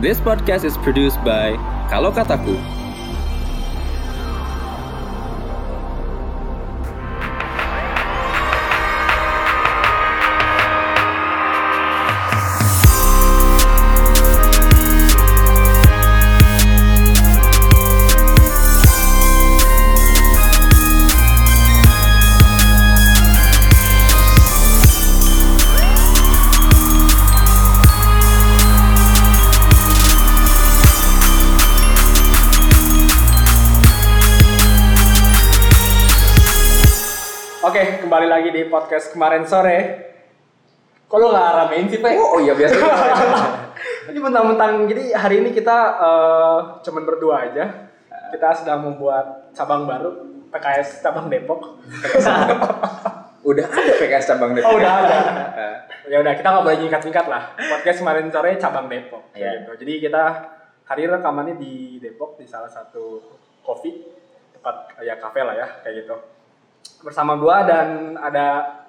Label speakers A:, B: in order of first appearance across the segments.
A: This podcast is produced by Kalau Kataku.
B: Lagi di podcast kemarin sore. Kok lo gak ramein sih, Pak?
C: Oh, oh iya biasa.
B: Ini mentang-mentang, jadi hari ini kita eh, cuman berdua aja. Kita sedang membuat cabang baru, PKS cabang Depok.
C: udah ada PKS cabang Depok.
B: Oh, udah ada.
C: Eh,
B: ya udah, kita nggak boleh nyikat-nyikat lah. Podcast kemarin sore cabang Depok.
C: Iya.
B: gitu. Jadi kita hari rekamannya di Depok di salah satu coffee tempat ya kafe lah ya kayak gitu. Bersama gua dan ada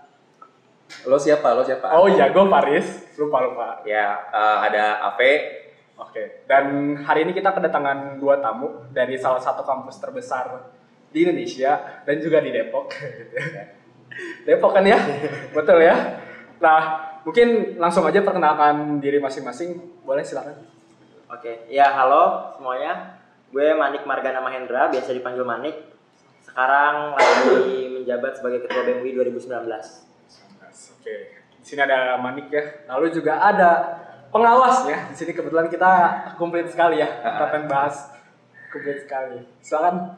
C: Lo siapa? Lo siapa?
B: oh iya gue Paris lupa lupa
C: Ya, eh, ada Ave.
B: Oke, dan hari ini kita kedatangan dua tamu dari salah satu kampus terbesar di Indonesia dan juga di Depok. Depok kan ya, betul ya. Nah, mungkin langsung aja perkenalkan diri masing-masing. Boleh silakan.
D: Oke, ya halo semuanya. Gue Manik Margana Mahendra, biasa dipanggil Manik. Sekarang lagi menjabat sebagai Ketua BMUI 2019.
B: Oke, di sini ada Manik ya. Lalu juga ada pengawas ya. Di sini kebetulan kita komplit sekali ya. Kita pengen bahas komplit sekali. Silakan.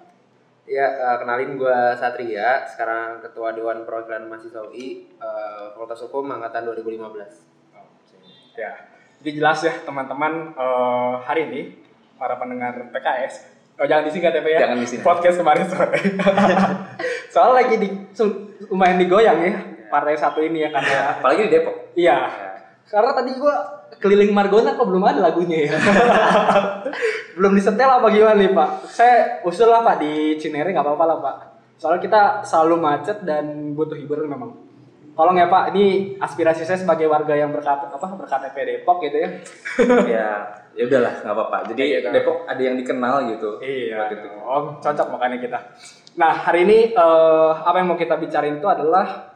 E: Ya, eh, kenalin gue Satria, sekarang Ketua Dewan Perwakilan Mahasiswa UI, eh, Fakultas Hukum Angkatan 2015.
B: Ya, jadi jelas ya teman-teman eh, hari ini para pendengar PKS. Oh jangan disingkat ya Pak ya.
C: Jangan disingkat.
B: Podcast kemarin sore. Soalnya lagi di lumayan digoyang ya partai satu ini ya karena
C: Apalagi di Depok.
B: iya. Karena tadi gua keliling Margona kok belum ada lagunya ya. belum disetel apa gimana nih Pak? Saya usul lah Pak di Cinere nggak apa-apa lah Pak. Soalnya kita selalu macet dan butuh hiburan memang. Tolong ya Pak, ini aspirasi saya sebagai warga yang berkat apa berKTP Depok gitu ya.
C: ya, ya udahlah, nggak apa-apa. Jadi
B: Iya,
C: Depok ada yang dikenal gitu.
B: Iya,
C: Gitu.
B: oh, cocok makanya kita. Nah, hari ini eh, apa yang mau kita bicarain itu adalah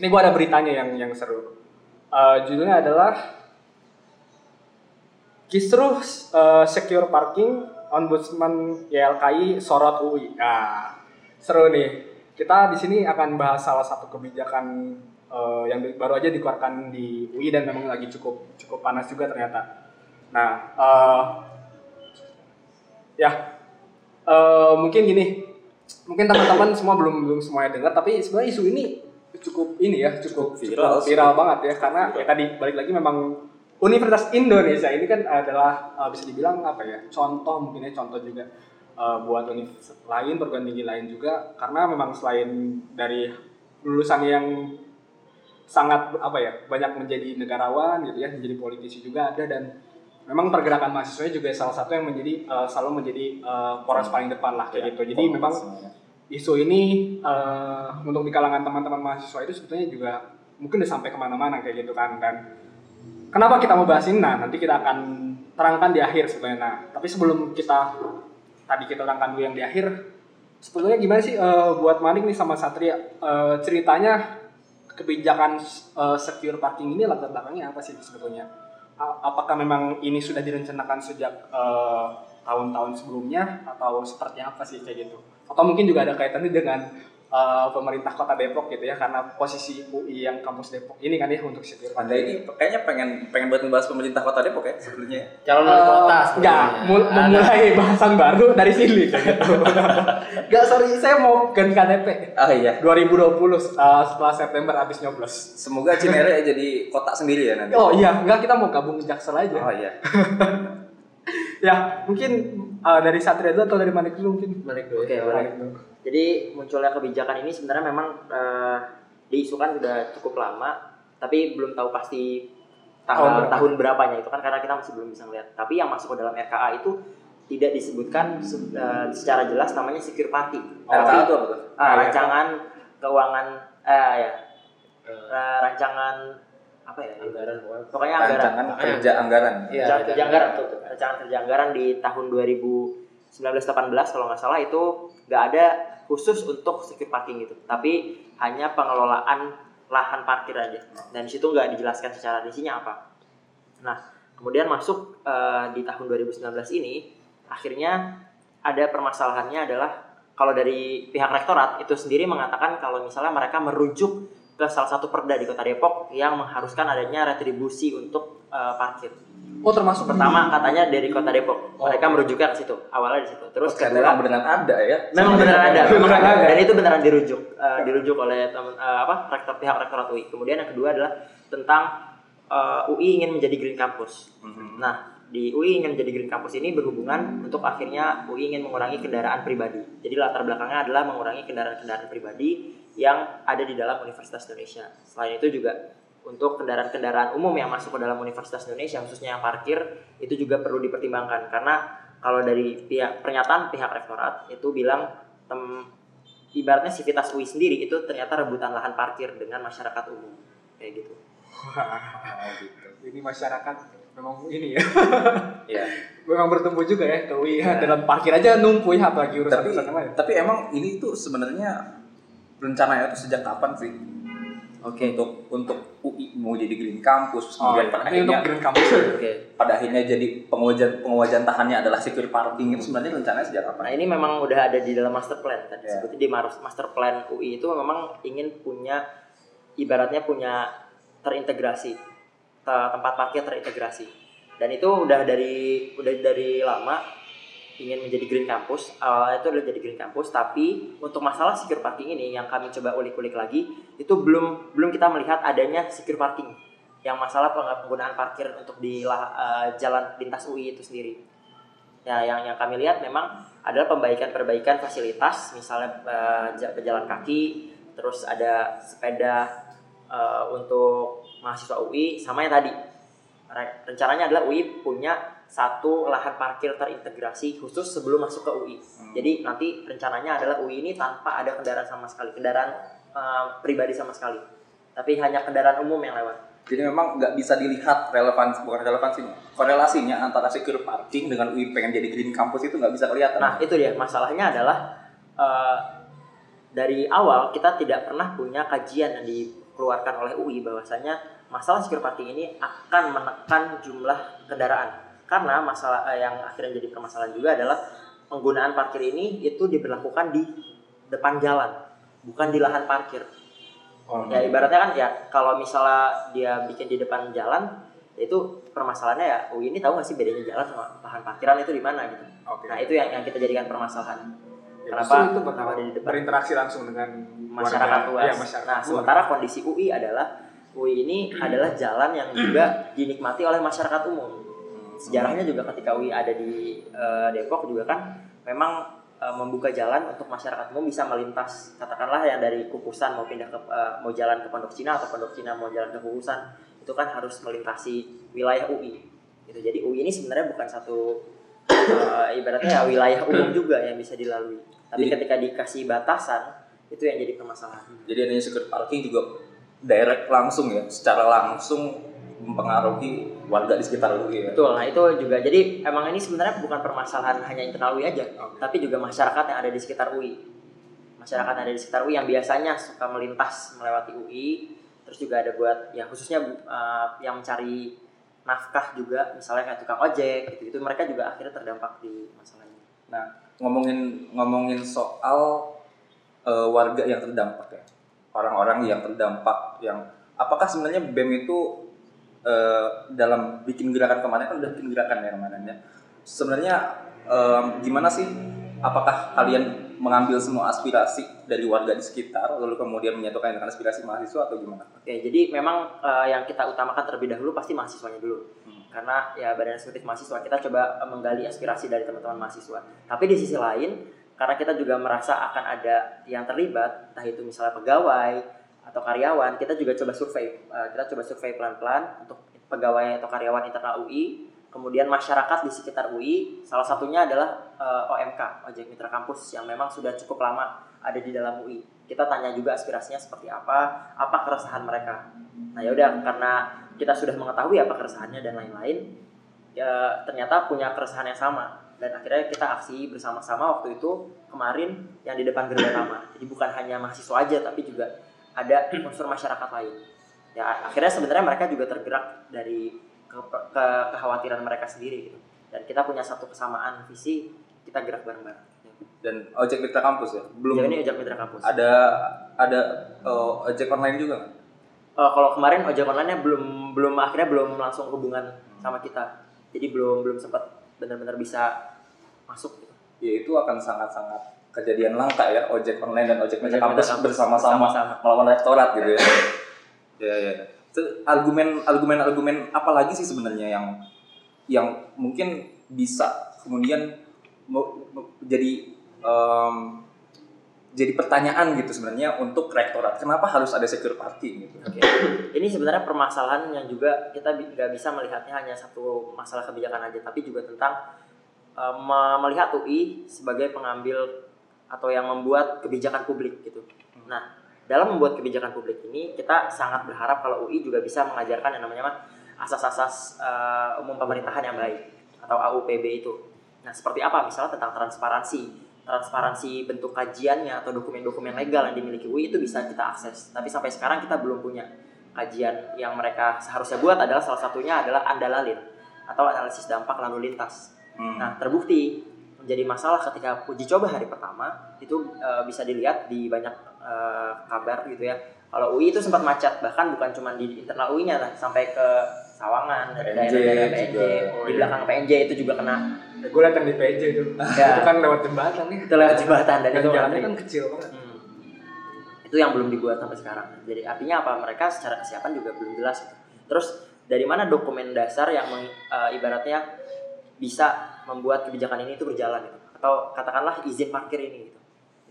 B: ini gua ada beritanya yang yang seru. Eh, judulnya adalah Kisruh eh, Secure Parking Ombudsman YLKI sorot UI. Nah, seru nih. Kita di sini akan bahas salah satu kebijakan eh, yang baru aja dikeluarkan di UI dan memang lagi cukup cukup panas juga ternyata. Nah, eh, ya eh, mungkin gini mungkin teman-teman semua belum belum semuanya dengar tapi sebenarnya isu ini cukup ini ya cukup
C: Viral sih.
B: viral banget ya karena ya tadi balik lagi memang Universitas Indonesia ini kan adalah eh, bisa dibilang apa ya contoh mungkin ya contoh juga eh, buat universitas lain perguruan tinggi lain juga karena memang selain dari lulusan yang sangat apa ya banyak menjadi negarawan gitu ya menjadi politisi juga ada dan memang pergerakan mahasiswa juga salah satu yang menjadi eh, selalu menjadi eh, poros paling depan lah kayak gitu. Jadi memang isu ini eh, untuk di kalangan teman-teman mahasiswa itu sebetulnya juga mungkin udah sampai ke mana-mana kayak gitu kan. Dan kenapa kita mau bahas ini? Nah nanti kita akan terangkan di akhir sebetulnya. Nah tapi sebelum kita tadi kita terangkan dulu yang di akhir sebetulnya gimana sih eh, buat Manik nih sama Satria eh, ceritanya kebijakan eh, secure parking ini latar belakangnya apa sih sebetulnya apakah memang ini sudah direncanakan sejak eh, tahun-tahun sebelumnya atau seperti apa sih kayak gitu? Atau mungkin juga ada kaitannya dengan eh, pemerintah kota Depok gitu ya karena posisi UI yang kampus Depok ini kan ya untuk secure
C: Anda ini kayaknya pengen pengen buat ngebahas pemerintah kota Depok ya sebetulnya.
E: Calon wali kota
B: enggak,
E: sebenarnya.
B: mul-
E: Ada.
B: memulai bahasan baru dari sini kayak gitu. Enggak, sorry, saya mau ganti KTP.
C: Ah iya.
B: 2020 uh, setelah September habis nyoblos.
C: Semoga Cinere jadi kota sendiri ya nanti.
B: Oh iya, enggak kita mau gabung Jaksel aja.
C: Oh iya.
B: Ya, mungkin uh, dari Satria dulu atau dari Manik dulu mungkin.
E: Balik dulu.
D: Oke,
E: ya.
B: Manik dulu.
D: Jadi munculnya kebijakan ini sebenarnya memang eh, diisukan sudah cukup lama, tapi belum tahu pasti
B: Tahun berapa.
D: tahun berapanya itu kan karena kita masih belum bisa melihat. Tapi yang masuk ke dalam RKA itu tidak disebutkan se- eh, secara jelas namanya secure party.
B: Oh,
C: RKA itu apa tuh?
D: Ah,
B: iya.
D: rancangan keuangan eh ya. Eh, rancangan apa ya?
E: Anggaran pokoknya.
D: Pokoknya anggaran.
C: Rancangan kerja anggaran.
E: Iya,
D: Rancangan kerja anggaran, betul. Rancangan kerja anggaran di tahun 2019-18 kalau nggak salah itu nggak ada khusus untuk secure parking gitu, tapi hanya pengelolaan lahan parkir aja. Dan di situ nggak dijelaskan secara rincinya apa. Nah, kemudian masuk eh, di tahun 2019 ini, akhirnya ada permasalahannya adalah kalau dari pihak rektorat itu sendiri mengatakan kalau misalnya mereka merujuk ke salah satu perda di kota Depok yang mengharuskan adanya retribusi untuk eh, parkir.
B: Oh termasuk
D: Pertama katanya dari kota Depok,
B: Oh.
D: mereka merujuknya ke situ. Awalnya di situ. Terus
C: Terus
D: kedua,
C: memang beneran ada ya.
D: memang beneran ada, memang
B: Beneran
D: ada. Dan itu beneran dirujuk, eh, dirujuk oleh teman eh, apa rektor pihak rektorat UI. Kemudian yang kedua adalah tentang eh, UI ingin menjadi green campus.
C: Mhm.
D: Nah, di UI ingin menjadi green campus ini berhubungan untuk akhirnya UI ingin mengurangi kendaraan pribadi. Jadi latar belakangnya adalah mengurangi kendaraan-kendaraan pribadi yang ada di dalam Universitas Indonesia. Selain itu juga untuk kendaraan-kendaraan umum yang masuk ke dalam Universitas Indonesia khususnya yang parkir itu juga perlu dipertimbangkan karena kalau dari pihak pernyataan pihak rektorat itu bilang tem, ibaratnya sivitas UI sendiri itu ternyata rebutan lahan parkir dengan masyarakat umum kayak gitu.
B: Wah, gitu. Ini masyarakat memang ini ya.
C: Iya.
B: memang bertumbuh juga ya ke UI ya. dalam parkir aja numpuk ya apalagi urusan
C: Tapi
B: urusan lain.
C: tapi emang ini tuh sebenarnya rencananya tuh sejak kapan sih? Oke, untuk untuk UI mau jadi green campus,
B: Oh,
C: kemudian
B: iya.
C: pada
B: Ini untuk
C: akhirnya
B: green campus.
D: Oke.
C: pada akhirnya jadi pengawajan pengawajan tahannya adalah secure parking itu sebenarnya rencananya sejak
D: Nah
C: kapan?
D: ini memang udah ada di dalam master plan tadi
C: Ya.
D: sebutnya di master plan UI itu memang ingin punya ibaratnya punya terintegrasi te- tempat parkir terintegrasi. Dan itu udah dari udah dari lama ingin menjadi green campus. Awalnya itu udah jadi green campus tapi untuk masalah secure parking ini yang kami coba ulik-ulik lagi itu belum belum kita melihat adanya secure parking yang masalah peng- penggunaan parkir untuk di eh, jalan lintas UI itu sendiri. Ya yang yang kami lihat memang adalah perbaikan-perbaikan fasilitas misalnya eh, ja- pejalan kaki terus ada sepeda eh, untuk mahasiswa UI sama yang tadi. Re- rencananya adalah UI punya satu lahan parkir terintegrasi khusus sebelum masuk ke UI jadi nanti rencananya adalah UI ini tanpa ada kendaraan sama sekali kendaraan eh, pribadi sama sekali. Tapi hanya kendaraan umum yang lewat.
C: Jadi memang nggak bisa dilihat relevansi bukan relevansinya korelasinya antara secure parking dengan UI pengen jadi green campus itu nggak bisa kelihatan.
D: Nah itu dia. Masalahnya adalah eh, dari awal kita tidak pernah punya kajian yang dikeluarkan oleh UI bahwasanya masalah secure parking ini akan menekan jumlah kendaraan karena masalah eh, yang akhirnya jadi permasalahan juga adalah penggunaan parkir ini itu diberlakukan di depan jalan bukan di lahan parkir
B: Oh,
D: ya ibaratnya kan ya kalau misalnya dia bikin di depan jalan ya itu permasalahannya ya UI ini tahu nggak sih bedanya jalan sama lahan parkiran itu di mana gitu
B: Oke.
D: Nah itu yang, yang kita jadikan permasalahan.
B: Ya,
D: kenapa-
B: itu
D: kenapa di depan?
B: berinteraksi langsung dengan
D: Masyarakat luas.
B: Iya, masyarakat
D: nah sementara kondisi UI adalah UI ini adalah jalan yang juga dinikmati oleh masyarakat umum. Sejarahnya juga ketika UI ada di eh, Depok juga kan memang eh, membuka jalan untuk masyarakat umum bisa melintas katakanlah yang dari Kukusan mau pindah ke eh, mau jalan ke Pondok Cina atau Pondok Cina mau jalan ke Kukusan itu kan harus melintasi wilayah UI. Gitu. Jadi UI ini sebenarnya bukan satu eh, ibaratnya ya wilayah umum juga yang bisa dilalui. Tapi
C: Jadi-
D: ketika dikasih batasan itu yang jadi permasalahan.
C: Jadi adanya secure parking juga direct langsung ya, secara langsung mempengaruhi warga di sekitar UI ya.
D: Betul. Nah itu juga jadi emang ini sebenarnya bukan permasalahan hanya internal UI aja,
B: Oke.
D: tapi juga masyarakat yang ada di sekitar UI. Masyarakat yang ada di sekitar UI yang biasanya suka melintas melewati UI, terus juga ada buat ya khususnya uh, yang mencari nafkah juga, misalnya kayak tukang ojek gitu, itu mereka juga akhirnya terdampak di masalah ini.
C: Nah, ngomongin ngomongin soal eh, warga yang terdampak ya, orang-orang yang terdampak, yang apakah sebenarnya BEM itu eh, dalam bikin gerakan kemarin kan udah bikin gerakan ya kemarinnya. Sebenarnya eh, gimana sih? Apakah kalian mengambil semua aspirasi dari warga di sekitar, lalu kemudian menyatukan dengan aspirasi mahasiswa atau gimana?
D: Oke, jadi memang uh, yang kita utamakan terlebih dahulu pasti mahasiswanya dulu.
C: Hmm.
D: Karena ya badan eksekutif mahasiswa kita coba uh, menggali aspirasi dari teman-teman mahasiswa. Tapi di sisi lain, karena kita juga merasa akan ada yang terlibat, entah itu misalnya pegawai atau karyawan, kita juga coba survei. Uh, kita coba survei pelan-pelan untuk pegawai atau karyawan internal UI, kemudian masyarakat di sekitar UI, salah satunya adalah eh, OMK, Ojek Mitra Kampus yang memang sudah cukup lama ada di dalam UI. Kita tanya juga aspirasinya seperti apa, apa keresahan mereka. Nah ya udah karena kita sudah mengetahui apa keresahannya dan lain-lain, ya ternyata punya keresahan yang sama dan akhirnya kita aksi bersama-sama waktu itu kemarin yang di depan gerbang utama. Jadi bukan hanya mahasiswa aja tapi juga ada unsur masyarakat lain. Ya akhirnya sebenarnya mereka juga tergerak dari ke, ke- kekhawatiran mereka sendiri gitu. Dan kita punya satu kesamaan visi, kita gerak bareng-bareng.
C: Dan ojek mitra kampus ya? Belum
D: Jadi ini ojek mitra kampus.
C: ada ada eh, ojek online juga?
D: Eh, kalau kemarin ojek online-nya belum belum akhirnya belum langsung hubungan sama kita. Jadi belum belum sempat benar-benar bisa masuk gitu.
C: Ya itu akan sangat-sangat kejadian langka ya ojek online dan ojek
D: Ojek
C: kampus bersama-sama melawan rektorat gitu ya. ya ya. Itu argumen argumen argumen apa lagi sih sebenarnya yang yang mungkin bisa kemudian jadi em, jadi pertanyaan gitu sebenarnya untuk rektorat kenapa harus ada secure parking gitu
D: Oke. Ini sebenarnya permasalahan yang juga kita nggak bisa melihatnya hanya satu masalah kebijakan aja, tapi juga tentang uh, me- melihat UI sebagai pengambil atau yang membuat kebijakan publik gitu. Nah, dalam membuat kebijakan publik ini kita sangat berharap kalau UI juga bisa mengajarkan yang namanya asas-asas uh, umum pemerintahan yang baik atau AUPB itu. Nah, seperti apa? Misalnya tentang transparansi, transparansi bentuk kajiannya atau dokumen-dokumen legal yang dimiliki UI itu bisa kita akses. Tapi sampai sekarang kita belum punya kajian yang mereka seharusnya buat adalah salah satunya adalah andalalin atau analisis dampak lalu lintas.
C: Hmm.
D: Nah, terbukti menjadi masalah ketika uji coba hari pertama itu eh, bisa dilihat di banyak eh, kabar gitu ya. Kalau UI itu sempat macet, bahkan bukan cuma di internal UI-nya lah, sampai ke Sawangan,
C: PNJ
D: daerah-daerah PNJ,
C: juga.
B: Oh,
D: di
B: iya.
D: belakang PNJ itu juga kena
B: gue liat yang di PJ itu.
D: Ya.
B: Itu kan lewat jembatan nih.
D: itu lewat jembatan dan
B: Dan
D: itu
B: jalannya kan kecil banget.
D: Hmm. Itu yang belum dibuat sampai sekarang. Jadi artinya apa? Mereka secara kesiapan juga belum jelas. Terus dari mana dokumen dasar yang meng- eh, ibaratnya bisa membuat kebijakan ini itu berjalan gitu. Atau katakanlah izin parkir ini gitu.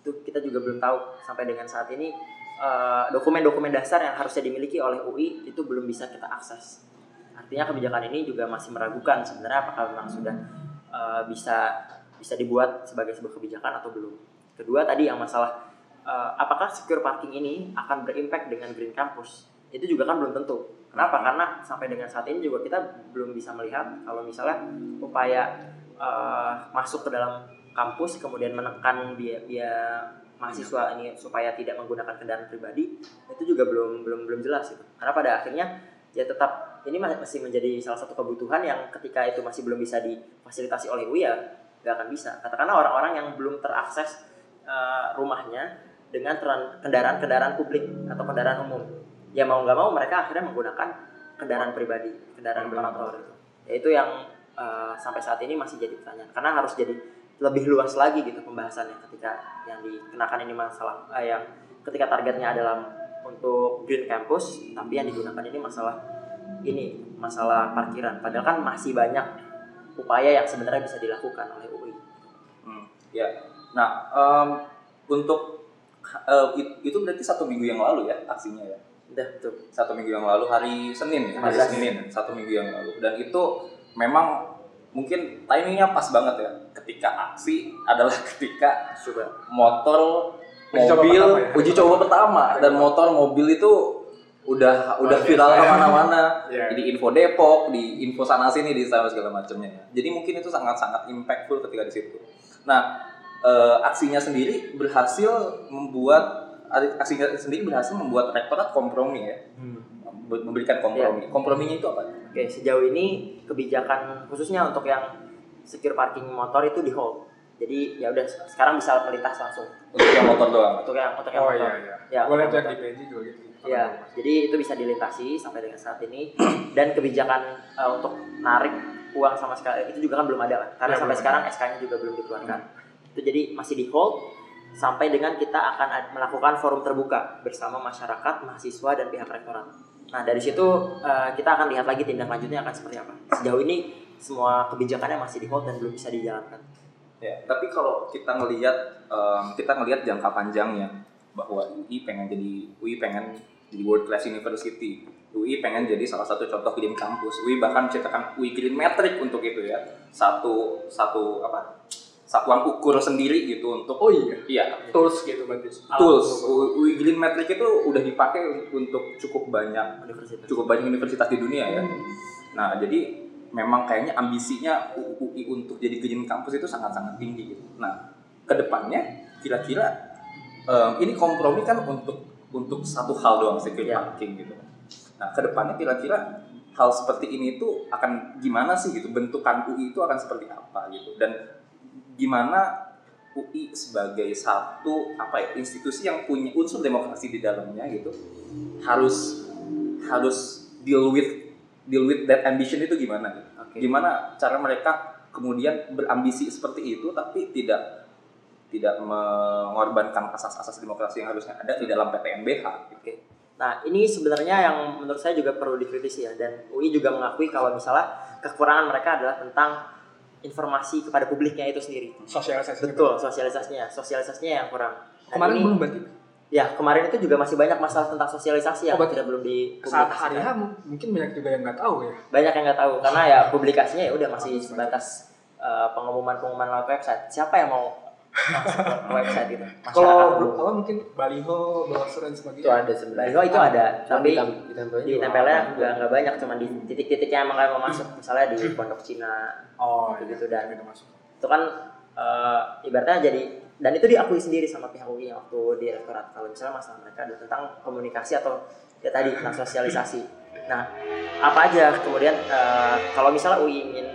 D: Itu kita juga belum tahu sampai dengan saat ini eh, dokumen-dokumen dasar yang harusnya dimiliki oleh UI itu belum bisa kita akses. Artinya kebijakan ini juga masih meragukan sebenarnya apakah memang sudah eh, bisa bisa dibuat sebagai sebuah kebijakan atau belum. Kedua tadi yang masalah eh, apakah secure parking ini akan berimpact dengan green campus? Itu juga kan belum tentu. Kenapa? Karena sampai dengan saat ini juga kita belum bisa melihat kalau misalnya upaya eh, masuk ke dalam kampus kemudian menekan biaya, biaya mahasiswa ini supaya tidak menggunakan kendaraan pribadi itu juga belum belum belum jelas gitu. Karena pada akhirnya ya tetap ini ma- masih menjadi salah satu kebutuhan yang ketika itu masih belum bisa difasilitasi oleh UI ya nggak akan bisa. Katakanlah orang-orang yang belum terakses eh, rumahnya dengan kendaraan-kendaraan publik atau kendaraan umum. Ya mau nggak mau mereka akhirnya menggunakan kendaraan pribadi, kendaraan bermotor itu. Ya itu yang eh, sampai saat ini masih jadi pertanyaan. Karena harus jadi lebih luas lagi gitu pembahasannya ketika yang dikenakan ini masalah eh, yang ketika targetnya adalah untuk green campus, tapi yang digunakan ini masalah ini masalah parkiran. Padahal kan masih banyak upaya yang sebenarnya bisa dilakukan oleh UI.
C: Hmm, ya. Nah, em, untuk it- itu berarti satu minggu yang lalu ya aksinya ya.
D: Udah tuh.
C: Satu minggu yang lalu hari Senin ya, hari
D: 15.
C: Senin satu minggu yang lalu. Dan itu memang mungkin timingnya pas banget ya. Ketika aksi adalah ketika
D: Coba.
C: motor,
B: Uji coba
C: mobil,
B: pertama ya?
C: uji coba pertama dan motor mobil itu udah udah viral
B: ya.
C: ke mana-mana
B: Iya.
C: di info Depok, di info sana sini, di sana segala macamnya. Jadi mungkin itu sangat-sangat impactful ketika di situ. Nah, eh, aksinya sendiri berhasil membuat aksinya sendiri berhasil membuat rektorat kompromi ya, memberikan kompromi. Komprominya itu apa?
D: Oke, sejauh ini kebijakan khususnya untuk yang secure parking motor itu di hold. Jadi ya udah sekarang bisa melintas langsung.
C: Untuk yang motor doang.
D: Untuk yang untuk yang
B: Oh
D: motor.
B: iya iya.
D: Ya,
B: gue liat
D: untuk
B: yang di juga gitu.
D: Ya, jadi itu bisa dilintasi sampai dengan saat ini dan kebijakan eh, untuk narik uang sama sekali itu juga kan belum ada kan. Karena
B: Ya,
D: sampai sekarang SK-nya juga belum dikeluarkan. Itu jadi masih di hold sampai dengan kita akan melakukan forum terbuka bersama masyarakat, mahasiswa dan pihak rektorat. Nah, dari situ eh, kita akan lihat lagi tindak lanjutnya akan seperti apa. Sejauh ini semua kebijakannya masih di hold dan belum bisa dijalankan.
C: Ya, tapi kalau kita ngelihat em, kita ngelihat jangka panjangnya bahwa UI pengen jadi UI pengen jadi world class university UI pengen jadi salah satu contoh green kampus. UI bahkan menciptakan UI Green Metric untuk itu ya. Satu satu apa? Satuan ukur sendiri gitu untuk
B: Oh iya.
C: iya
B: Tools gitu berarti.
C: Tools UI Green Metric itu udah dipakai untuk cukup banyak
D: Universitas.
C: cukup banyak universitas di dunia ya. Nah, jadi memang kayaknya ambisinya UI untuk jadi green kampus itu sangat-sangat tinggi gitu. Nah, ke depannya kira-kira em, ini kompromi kan untuk untuk satu hal doang security
D: Ya.
C: parking gitu. Nah, ke depannya kira-kira hal seperti ini tuh akan gimana sih gitu bentukan UI itu akan seperti apa gitu dan gimana UI sebagai satu apa ya institusi yang punya unsur demokrasi di dalamnya gitu harus harus deal with deal with that ambition itu gimana gitu.
D: Oke.
C: Gimana cara mereka kemudian berambisi seperti itu tapi tidak tidak mengorbankan asas-asas demokrasi yang harusnya ada di dalam gitu.
D: Oke. Nah, ini sebenarnya yang menurut saya juga perlu dikritisi ya dan UI juga mengakui kalau misalnya kekurangan mereka adalah tentang informasi kepada publiknya itu sendiri.
B: sosialisasi.
D: Betul, sosialisasinya, sosialisasinya yang kurang. Dan
B: Kemarin belum berarti.
D: Ya, kemarin itu juga masih banyak masalah tentang sosialisasi yang
B: Oh,
D: tidak belum
B: Saat hari. H mungkin banyak juga yang nggak tahu ya.
D: Banyak yang nggak tahu karena ya publikasinya ya udah masih sebatas uh, pengumuman-pengumuman lewat website. Siapa yang mau masuk ke website itu?
B: Kalau apa mungkin baliho, browser dan
E: Itu
B: sebagainya.
E: ada sebenarnya.
D: Baliho itu ada, tapi di tempelnya nggak nggak banyak, cuma di titik-titik yang emang kayak mau masuk, misalnya di pondok Cina
B: Oh, iya,
D: gitu, dan-
B: itu masuk.
D: itu kan uh, ibaratnya jadi dan itu diakui sendiri sama pihak UI waktu di rektorat kalau misalnya masalah mereka adalah tentang komunikasi atau ya tadi tentang sosialisasi. Nah, apa aja kemudian uh, kalau misalnya UI ingin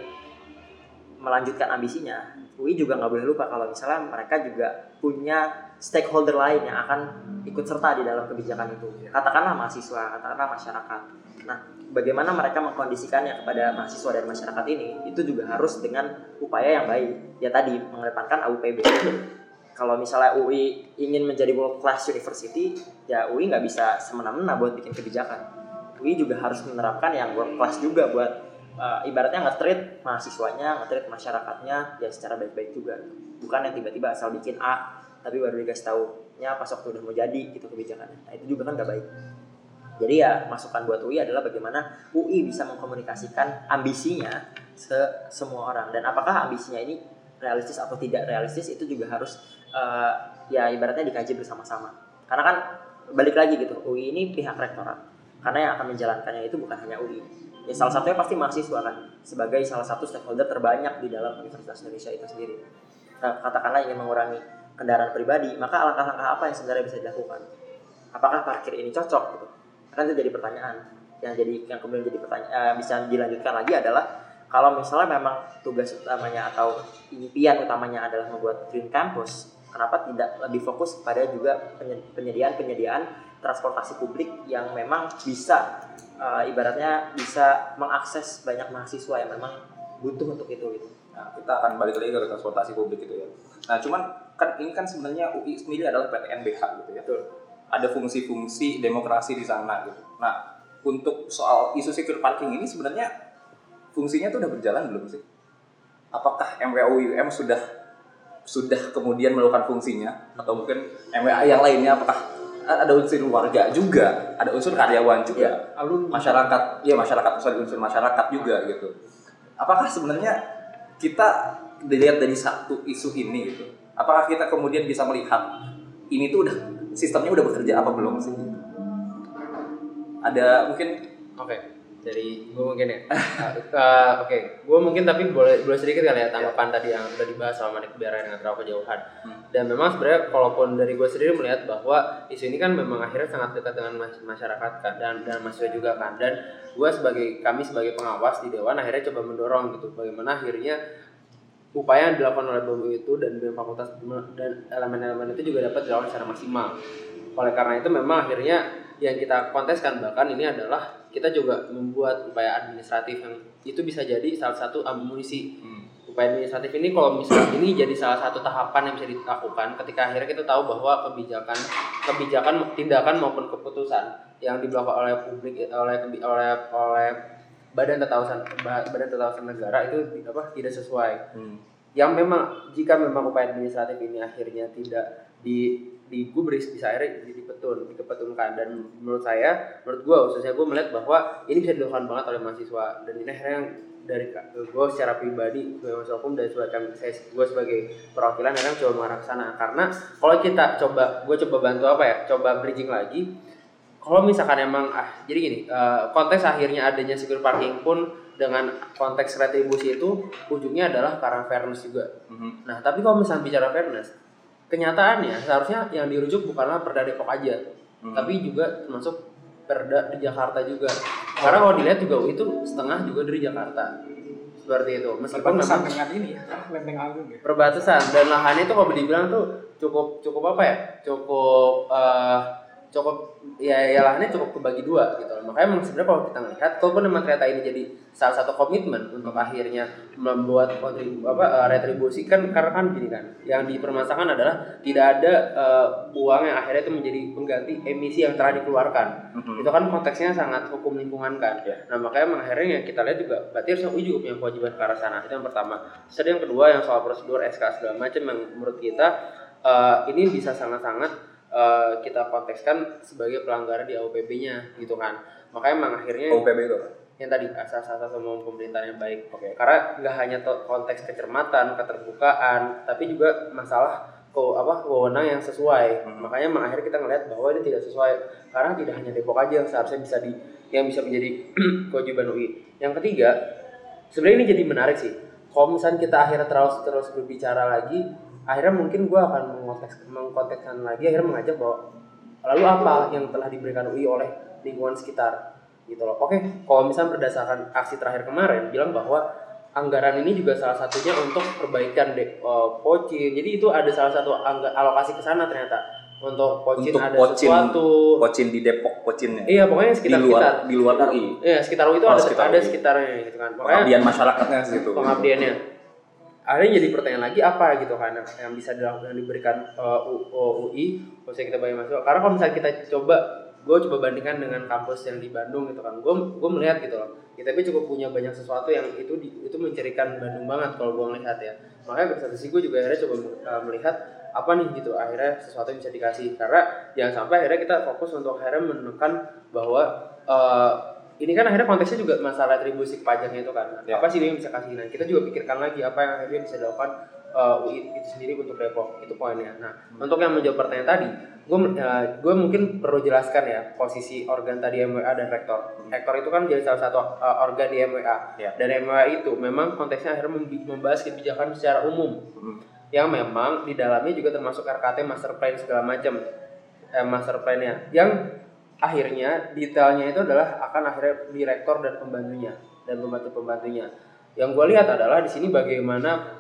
D: melanjutkan ambisinya, UI juga nggak boleh lupa kalau misalnya mereka juga punya stakeholder lain yang akan ikut serta di dalam kebijakan itu. Katakanlah mahasiswa, katakanlah masyarakat. Nah, bagaimana mereka mengkondisikannya kepada mahasiswa dan masyarakat ini itu juga harus dengan upaya yang baik. Ya tadi mengedepankan AUPB. Kalau misalnya UI ingin menjadi world class university, ya UI nggak bisa semena-mena buat bikin kebijakan. UI juga harus menerapkan yang world class juga buat uh, ibaratnya nge-treat mahasiswanya, nge-treat masyarakatnya ya secara baik-baik juga. Bukan yang tiba-tiba asal bikin A tapi baru dikasih tahu nya pas waktu udah mau jadi gitu kebijakannya. Nah, itu juga kan nggak baik. Jadi ya masukan buat UI adalah bagaimana UI bisa mengkomunikasikan ambisinya ke semua orang dan apakah ambisinya ini realistis atau tidak realistis itu juga harus eh, ya ibaratnya dikaji bersama-sama. Karena kan balik lagi gitu UI ini pihak rektorat karena yang akan menjalankannya itu bukan hanya UI. Ya salah satunya pasti mahasiswa kan sebagai salah satu stakeholder terbanyak di dalam Universitas Indonesia itu sendiri. Nah, katakanlah ingin mengurangi kendaraan pribadi, maka langkah-langkah apa yang sebenarnya bisa dilakukan? Apakah parkir ini cocok gitu? Kan itu jadi pertanyaan. Yang jadi yang kemudian jadi pertanyaan bisa dilanjutkan lagi adalah kalau misalnya memang tugas utamanya atau impian utamanya adalah membuat green campus, kenapa tidak lebih fokus pada juga penye- penyediaan-penyediaan transportasi publik yang memang bisa eh, ibaratnya bisa mengakses banyak mahasiswa yang memang butuh untuk itu gitu.
C: Nah, kita akan balik lagi ke transportasi publik gitu ya. Nah, cuman kan ini kan sebenarnya UI sendiri adalah PTNBH gitu ya. Ada fungsi-fungsi demokrasi di sana gitu. Nah, untuk soal isu secure parking ini sebenarnya fungsinya tuh udah berjalan belum sih? Apakah MWU UM sudah sudah kemudian melakukan fungsinya? Atau mungkin MWA yang lainnya apakah ada unsur warga juga, ada unsur karyawan juga?
B: Alumni.
C: masyarakat ya masyarakat sorry unsur masyarakat juga gitu. Apakah sebenarnya kita dilihat dari satu isu ini gitu apakah kita kemudian bisa melihat ini tuh udah sistemnya udah bekerja apa belum sih? Ada mungkin?
E: Oke, dari gue mungkin ya. Eh, Oke, gue mungkin tapi boleh boleh sedikit kali ya tanggapan tadi yang udah dibahas sama Manik biar dengan terlalu kejauhan.
C: Hmm.
E: Dan memang sebenarnya kalaupun dari gue sendiri melihat bahwa isu ini kan memang akhirnya sangat dekat dengan mas- masyarakat kan dan dan mahasiswa juga kan. Dan gue sebagai kami sebagai pengawas di dewan akhirnya coba mendorong gitu bagaimana akhirnya upaya yang dilakukan oleh BEM itu dan BEM fakultas dan elemen-elemen itu juga dapat dilakukan secara maksimal. Oleh karena itu memang akhirnya yang kita konteskan bahkan ini adalah kita juga membuat upaya administratif yang itu bisa jadi salah satu amunisi. Upaya administratif ini kalau misalnya ini jadi salah satu tahapan yang bisa dilakukan ketika akhirnya kita tahu bahwa kebijakan kebijakan tindakan maupun keputusan yang dilakukan oleh publik oleh oleh oleh badan tata usaha badan tata usaha negara itu apa tidak sesuai. Yang memang jika memang upaya administratif ini akhirnya tidak di di gubris bisa akhirnya jadi petun dikepetunkan dan menurut saya menurut gue khususnya gue melihat bahwa ini bisa dilakukan banget oleh mahasiswa. Dan ini akhirnya yang dari gue secara pribadi gue mahasiswa hukum dan sebagai saya gue sebagai perwakilan akhirnya coba mengarah ke sana. Karena kalau kita coba gue coba bantu apa ya? Coba bridging lagi. Kalau misalkan emang ah jadi gini eh, konteks akhirnya adanya secure parking pun dengan konteks retribusi itu ujungnya adalah karena fairness juga.
C: Mhm.
E: Nah, tapi kalau misalnya bicara fairness, kenyataannya seharusnya yang dirujuk bukanlah Perda Depok aja,
C: Hmm.
E: tapi juga termasuk Perda di Jakarta juga. Karena kalau dilihat juga itu setengah juga dari Jakarta. Seperti itu. Meskipun memang
B: dengan ini ya, Agung ya.
E: perbatasan dan lahannya itu kalau dibilang tuh cukup cukup apa ya? Cukup eh, cukup ya ya lahannya cukup kebagi dua gitu loh. Makanya sebenarnya kalau kita ngelihat kalaupun memang ternyata ini jadi salah satu komitmen untuk akhirnya membuat kontribu apa eh, retribusi kan karena kan gini kan yang dipermasalahkan adalah tidak ada eh, uang yang akhirnya itu menjadi pengganti emisi yang telah dikeluarkan
C: Mhm.
E: itu kan konteksnya sangat hukum lingkungan kan
C: Ya.
E: nah makanya akhirnya yang kita lihat juga berarti harusnya UI juga punya kewajiban ke arah sana itu yang pertama terus yang kedua yang soal prosedur SK segala macam yang menurut kita eh, ini bisa sangat-sangat eh, kita kontekskan sebagai pelanggaran di AUPB-nya gitu kan makanya emang akhirnya
C: OPB itu apa?
E: yang tadi asas-asas umum pemerintahan yang baik
C: Oke.
E: karena nggak hanya konteks kecermatan keterbukaan tapi juga masalah ko apa wewenang yang sesuai
C: Hmm.
E: makanya emang akhirnya kita ngelihat bahwa ini tidak sesuai karena tidak hanya Depok aja yang seharusnya bisa di yang bisa menjadi kewajiban UI yang ketiga sebenarnya ini jadi menarik sih kalau misalnya kita akhirnya terus terus berbicara lagi akhirnya mungkin gue akan mengonteks mengkontekskan lagi akhirnya mengajak bahwa lalu apa yang telah diberikan UI oleh lingkungan sekitar gitu loh oke kalau misalnya berdasarkan aksi terakhir kemarin bilang bahwa anggaran ini juga salah satunya untuk perbaikan de, eh, pocin jadi itu ada salah satu angga, alokasi ke sana ternyata untuk pocin
C: Untuk
E: ada
C: pocin.
E: sesuatu
C: Pocin di Depok, pocinnya.
E: iya pokoknya
C: di
E: sekitar
C: luar
E: sekitar
C: di luar UI.
E: Iya sekitar UI itu
C: Oh,
E: ada
C: sekitar
E: ada
C: UI.
E: sekitarnya gitu kan makanya
C: Pengabdian masyarakatnya situ.
E: pengabdiannya akhirnya jadi pertanyaan lagi apa gitu kan yang- yang bisa dilakukan diberikan uh, UI khususnya kita bagi mahasiswa. Karena kalau misalnya kita coba gue coba bandingkan dengan kampus yang di Bandung gitu kan gue gue melihat gitu loh. ITB cukup punya banyak sesuatu yang itu di, itu mencirikan Bandung banget kalau gue melihat ya. Makanya dari satu sisi gue juga akhirnya coba uh, melihat apa nih gitu akhirnya sesuatu yang bisa dikasih. Karena jangan sampai akhirnya kita fokus untuk akhirnya menekan bahwa uh, ini kan akhirnya konteksnya juga masalah retribusi pajaknya itu kan.
C: Ya.
E: apa sih yang bisa kasih? Nah kita juga pikirkan lagi apa yang akhirnya bisa dilakukan uh, UI itu sendiri untuk Depok itu poinnya. Nah untuk yang menjawab pertanyaan tadi gue gue mungkin perlu jelaskan ya posisi organ tadi MWA dan rektor. Rektor itu kan jadi salah satu uh, organ di MWA
C: Ya.
E: dan MWA itu memang konteksnya akhirnya membahas kebijakan secara umum.
C: Mhm.
E: yang memang di dalamnya juga termasuk RKT master plan segala macam. Eh, master plan-nya. Yang akhirnya detailnya itu adalah akan akhirnya direktor dan pembantunya dan pembantu pembantunya yang gue lihat adalah di sini bagaimana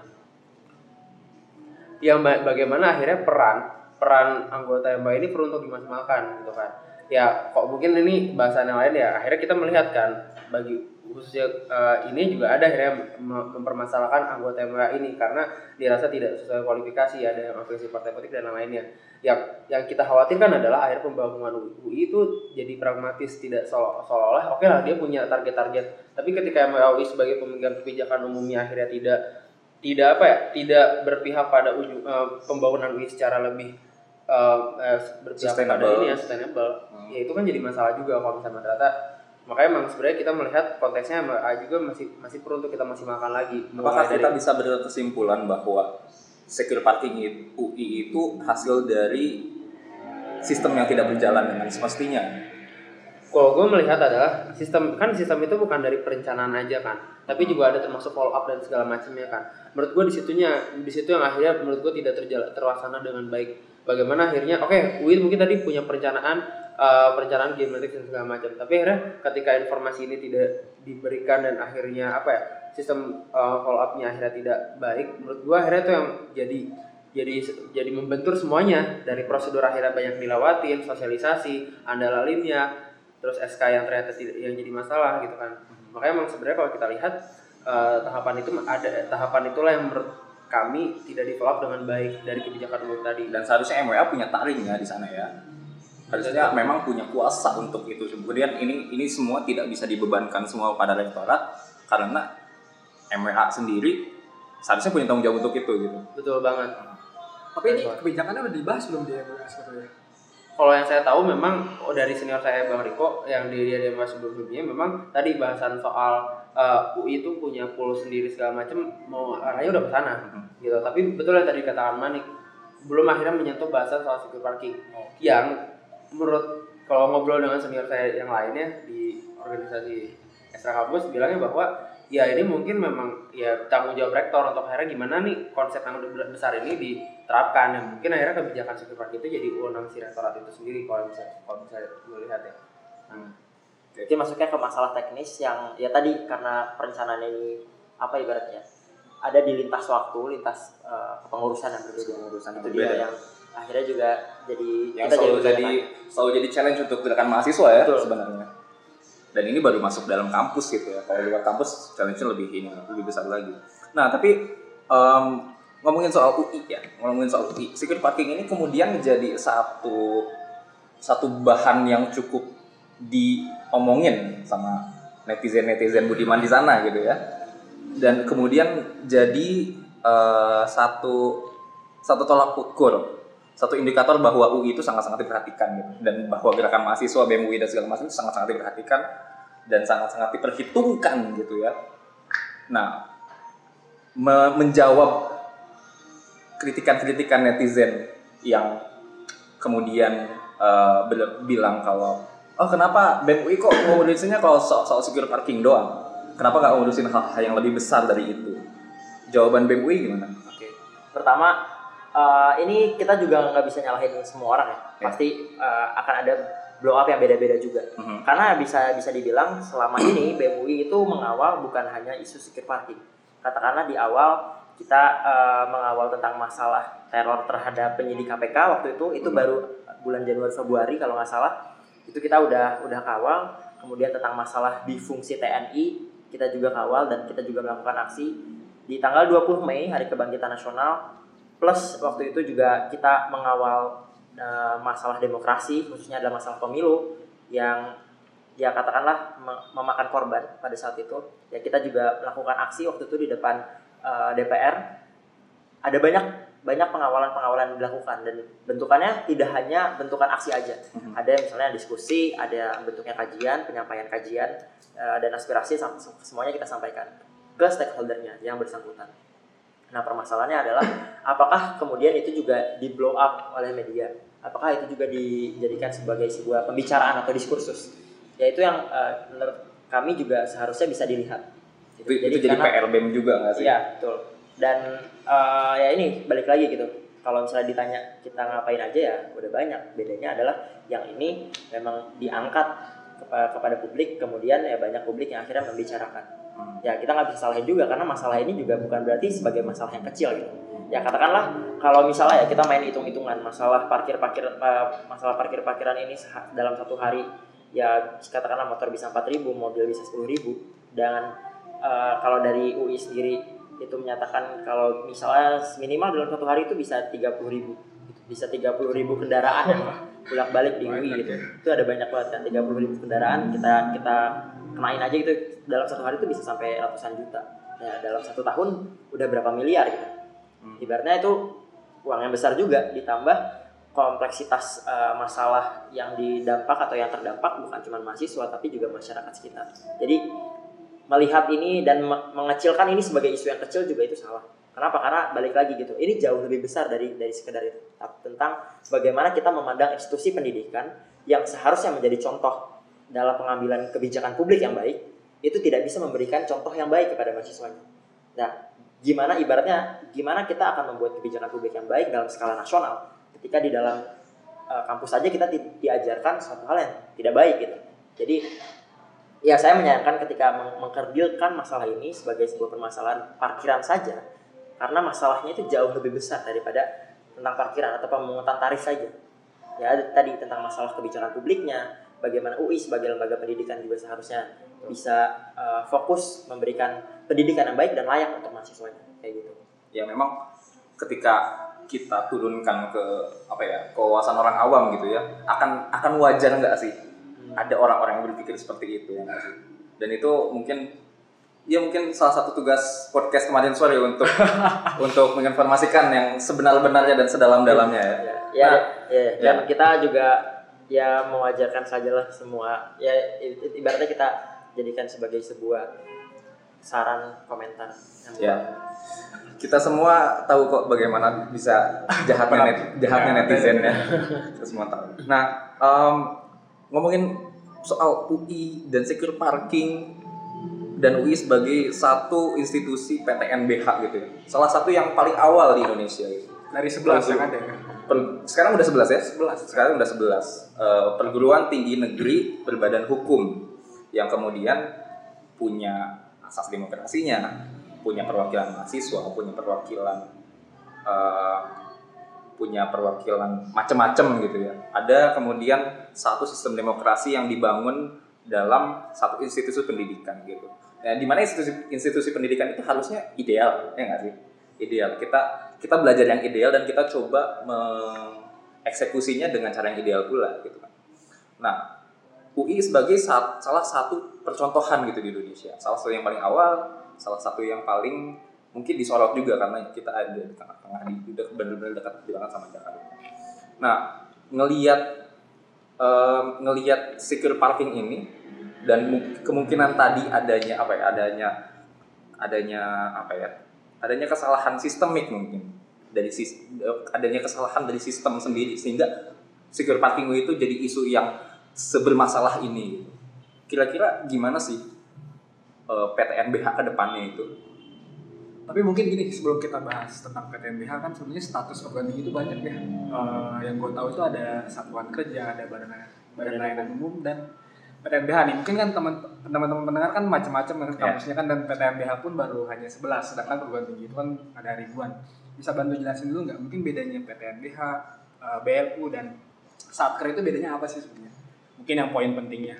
E: yang ba- bagaimana akhirnya peran peran anggota MBA ini perlu untuk dimaksimalkan gitu kan. Ya kok mungkin ini bahasan yang lain ya. Akhirnya kita melihat kan bagi khususnya eh, ini juga ada akhirnya mem- mempermasalahkan anggota MBA ini karena dirasa tidak sesuai kualifikasi ada yang afiliasi partai politik dan yang lainnya yang yang kita khawatirkan adalah akhir pembangunan UI itu jadi pragmatis tidak seolah- seolah-olah oke lah dia punya target-target. Tapi ketika MUI sebagai pemegang kebijakan umumnya akhirnya tidak tidak apa ya tidak berpihak pada ujung eh, pembangunan UI secara lebih eh, eh, berpihak pada ini ya sustainable.
C: Hmm.
E: ya itu kan jadi masalah juga kalau misalnya ternyata makanya memang sebenarnya kita melihat konteksnya juga masih masih perlu untuk kita maksimalkan lagi
C: Apakah
E: Mulai
C: kita
E: dari-
C: bisa berkesimpulan bahwa secure parking UI itu hasil dari sistem yang tidak berjalan dengan semestinya?
E: Kalau gue melihat adalah sistem kan sistem itu bukan dari perencanaan aja kan, tapi juga ada termasuk follow up dan segala macamnya kan. Menurut gue di situnya di situ yang akhirnya menurut gue tidak terjala, terlaksana dengan baik. Bagaimana akhirnya oke Win mungkin tadi punya perencanaan eh, perencanaan geometrik dan segala macam, tapi akhirnya ketika informasi ini tidak diberikan dan akhirnya apa ya sistem eh, follow upnya akhirnya tidak baik, menurut gue akhirnya itu yang jadi jadi jadi membentur semuanya. Dari prosedur akhirnya banyak dilewatin sosialisasi andalalinnya terus SK yang ternyata tidak yang jadi masalah gitu kan. Makanya emang sebenarnya kalau kita lihat eh, tahapan itu ada tahapan itulah yang menurut kami tidak di follow up dengan baik dari kebijakan umum tadi.
C: Dan seharusnya MWA punya taring ya di sana ya. Harusnya memang punya kuasa untuk itu. Kemudian ini ini semua tidak bisa dibebankan semua pada rektorat karena MWA sendiri seharusnya punya tanggung jawab untuk itu gitu.
E: betul banget
B: Tapi ini kebijakannya udah dibahas belum di MUI sebetulnya?
E: Kalau yang saya tahu memang oh, dari senior saya Bang Riko yang di dia dia masih sebelumnya memang tadi bahasan soal uh, UI itu punya pool sendiri segala macam mau arahnya udah ke sana gitu. Tapi betul yang tadi katakan Manik belum akhirnya menyentuh bahasan soal secure parking yang menurut kalau ngobrol dengan senior saya yang lainnya di organisasi ekstra kampus bilangnya bahwa ya ini mungkin memang ya tanggung jawab rektor untuk akhirnya gimana nih konsep yang udah besar ini diterapkan. Ya mungkin akhirnya kebijakan parking itu jadi wewenang si rektorat itu sendiri kalau bisa kalau bisa melihat ya. Nah,
D: Jadi masuknya ke masalah teknis yang ya tadi karena perencanaan ini apa ibaratnya ada di lintas waktu, lintas eh, kepengurusan yang berbeda.
C: Pengurusan yang
D: itu dia yang akhirnya juga jadi
C: yang
D: kita
C: selalu jadi selalu jadi challenge untuk gerakan mahasiswa ya
D: Betul.
C: sebenarnya. Dan ini baru masuk dalam kampus gitu ya. Kalau luar kampus challenge-nya lebih ini lebih besar lagi. Nah tapi em, ngomongin soal UI ya ngomongin soal UI secure parking ini kemudian menjadi satu satu bahan yang cukup diomongin sama netizen netizen budiman di sana gitu ya. Dan kemudian jadi eh, satu satu tolak ukur satu indikator bahwa UI itu sangat-sangat diperhatikan gitu dan bahwa gerakan mahasiswa BEM UI dan segala macam itu sangat-sangat diperhatikan dan sangat-sangat diperhitungkan gitu ya. Nah, me- menjawab kritikan-kritikan netizen yang kemudian bil- bilang kalau oh kenapa BEM UI kok ngurusinnya kalau soal, soal secure parking doang? Kenapa nggak ngurusin hal-hal yang lebih besar dari itu? Jawaban BEM UI gimana?
D: Oke. Pertama, eh, ini kita juga nggak bisa nyalahin semua orang ya.
C: Ya.
D: Pasti eh, akan ada blow up yang beda-beda juga.
C: Mhm.
D: Karena bisa bisa dibilang selama ini BMUI itu mengawal bukan hanya isu secure parking. Katakanlah di awal kita eh, mengawal tentang masalah teror terhadap penyidik KPK waktu itu itu
C: Mhm.
D: baru bulan Januari Februari kalau nggak salah itu kita udah udah kawal. Kemudian tentang masalah difungsi TNI kita juga kawal dan kita juga melakukan aksi di tanggal 20 Mei Hari Kebangkitan Nasional plus waktu itu juga kita mengawal eh, masalah demokrasi khususnya adalah masalah pemilu yang ya katakanlah me- memakan korban pada saat itu. Ya kita juga melakukan aksi waktu itu di depan eh, DPR ada banyak banyak pengawalan-pengawalan yang dilakukan dan bentukannya tidak hanya bentukan aksi aja.
C: Mhm.
D: ada yang misalnya diskusi ada bentuknya kajian penyampaian kajian eh, dan aspirasi semuanya kita sampaikan ke stakeholdernya yang bersangkutan nah permasalahannya adalah apakah kemudian itu juga di blow up oleh media apakah itu juga dijadikan sebagai sebuah pembicaraan atau diskursus ya itu yang eh, menurut kami juga seharusnya bisa dilihat
C: Itu, itu jadi
D: karena-
C: PR BEM juga nggak sih?
D: Iya, betul. Dan eh, ya ini balik lagi gitu. Kalau misalnya ditanya kita ngapain aja ya udah banyak. Bedanya adalah yang ini memang diangkat kepa- kepada publik, kemudian ya banyak publik yang akhirnya membicarakan. Ya kita nggak bisa salahin juga karena masalah ini juga bukan berarti sebagai masalah yang kecil gitu. Ya katakanlah kalau misalnya ya kita main hitung-hitungan masalah parkir-parkir eh, masalah parkir-parkiran ini seha- dalam satu hari ya katakanlah motor bisa 4.000, mobil bisa 10.000 dan eh, kalau dari UI sendiri itu menyatakan kalau misalnya minimal dalam satu hari itu bisa 30.000 ribu bisa 30.000 ribu kendaraan bolak balik di UI gitu itu ada banyak banget kan 30.000 ribu kendaraan kita kita kenain aja gitu dalam satu hari itu bisa sampai ratusan juta ya dalam satu tahun udah berapa miliar gitu
C: Hmm.
D: ibaratnya itu uang yang besar juga ditambah kompleksitas eh, masalah yang didampak atau yang terdampak bukan cuma mahasiswa tapi juga masyarakat sekitar jadi melihat ini dan me- mengecilkan ini sebagai isu yang kecil juga itu salah. Kenapa? Karena balik lagi gitu. Ini jauh lebih besar dari dari sekedar itu. Tentang bagaimana kita memandang institusi pendidikan yang seharusnya menjadi contoh dalam pengambilan kebijakan publik yang baik, itu tidak bisa memberikan contoh yang baik kepada mahasiswanya. Nah, gimana ibaratnya gimana kita akan membuat kebijakan publik yang baik dalam skala nasional ketika di dalam uh, kampus saja kita di- diajarkan suatu hal yang tidak baik gitu. Jadi ya saya menyayangkan ketika meng- mengkerdilkan masalah ini sebagai sebuah permasalahan parkiran saja karena masalahnya itu jauh lebih besar daripada tentang parkiran atau pemungutan tarif saja. Ya tadi tentang masalah kebijakan publiknya bagaimana UI sebagai lembaga pendidikan juga seharusnya bisa uh, fokus memberikan pendidikan yang baik dan layak untuk mahasiswanya kayak gitu.
C: Ya memang ketika kita turunkan ke apa ya kewawasan orang awam gitu ya akan akan wajar nggak sih ada orang-orang yang berpikir seperti itu ya dan itu mungkin ya mungkin salah satu tugas podcast kemarin sore untuk untuk menginformasikan yang sebenar-benarnya dan sedalam-dalamnya ya.
D: ya,
C: Nah,
D: ya, ya,
C: ya.
D: dan kita juga ya mewajarkan sajalah semua ya ibaratnya kita jadikan sebagai sebuah saran komentar
C: Ya. Kita semua tahu kok bagaimana bisa jahatnya net, jahatnya netizen ya. Kita semua tahu. Nah, em, ngomongin soal UI dan secure parking dan UI sebagai satu institusi PTNBH gitu ya. Salah satu yang paling awal di Indonesia gitu.
B: Dari 11 yang ada.
C: Per- sekarang udah 11 ya?
B: 11.
C: Sekarang udah 11. Eh, perguruan tinggi negeri berbadan hukum yang kemudian punya asas demokrasinya, punya perwakilan mahasiswa, punya perwakilan eh, punya perwakilan macam-macam gitu ya. Ada kemudian satu sistem demokrasi yang dibangun dalam satu institusi pendidikan gitu. Nah, di mana institusi institusi pendidikan itu harusnya ideal, ya nggak sih? Ideal. Kita kita belajar yang ideal dan kita coba mengeksekusinya dengan cara yang ideal pula gitu kan. Nah, UI sebagai sa- salah satu percontohan gitu di Indonesia. Salah satu yang paling awal, salah satu yang paling mungkin disorot juga karena kita ada di tengah-tengah di benar-benar dekat banget sama Jakarta. Nah, ngelihat em, ngelihat secure parking ini dan mu- kemungkinan tadi adanya apa ya? Adanya adanya apa ya? Adanya kesalahan sistemik mungkin dari sis- adanya kesalahan dari sistem sendiri sehingga secure parking itu jadi isu yang sebermasalah ini. Kira-kira gimana sih eh, PTNBH ke depannya itu?
B: Tapi mungkin gini sebelum kita bahas tentang PTNBH kan sebenarnya status tinggi itu banyak ya. Eh, yang gue tahu itu ada satuan kerja, ada badan badan layanan umum dan PTNBH nih. Mungkin kan teman teman-teman pendengar kan macam-macam kan kampusnya kan dan PTNBH pun baru hanya 11 sedangkan perguruan tinggi itu kan ada ribuan. Bisa bantu jelasin dulu nggak? Mungkin bedanya PTNBH, eh, BLU dan Satker itu bedanya apa sih sebenarnya? Mungkin yang poin pentingnya.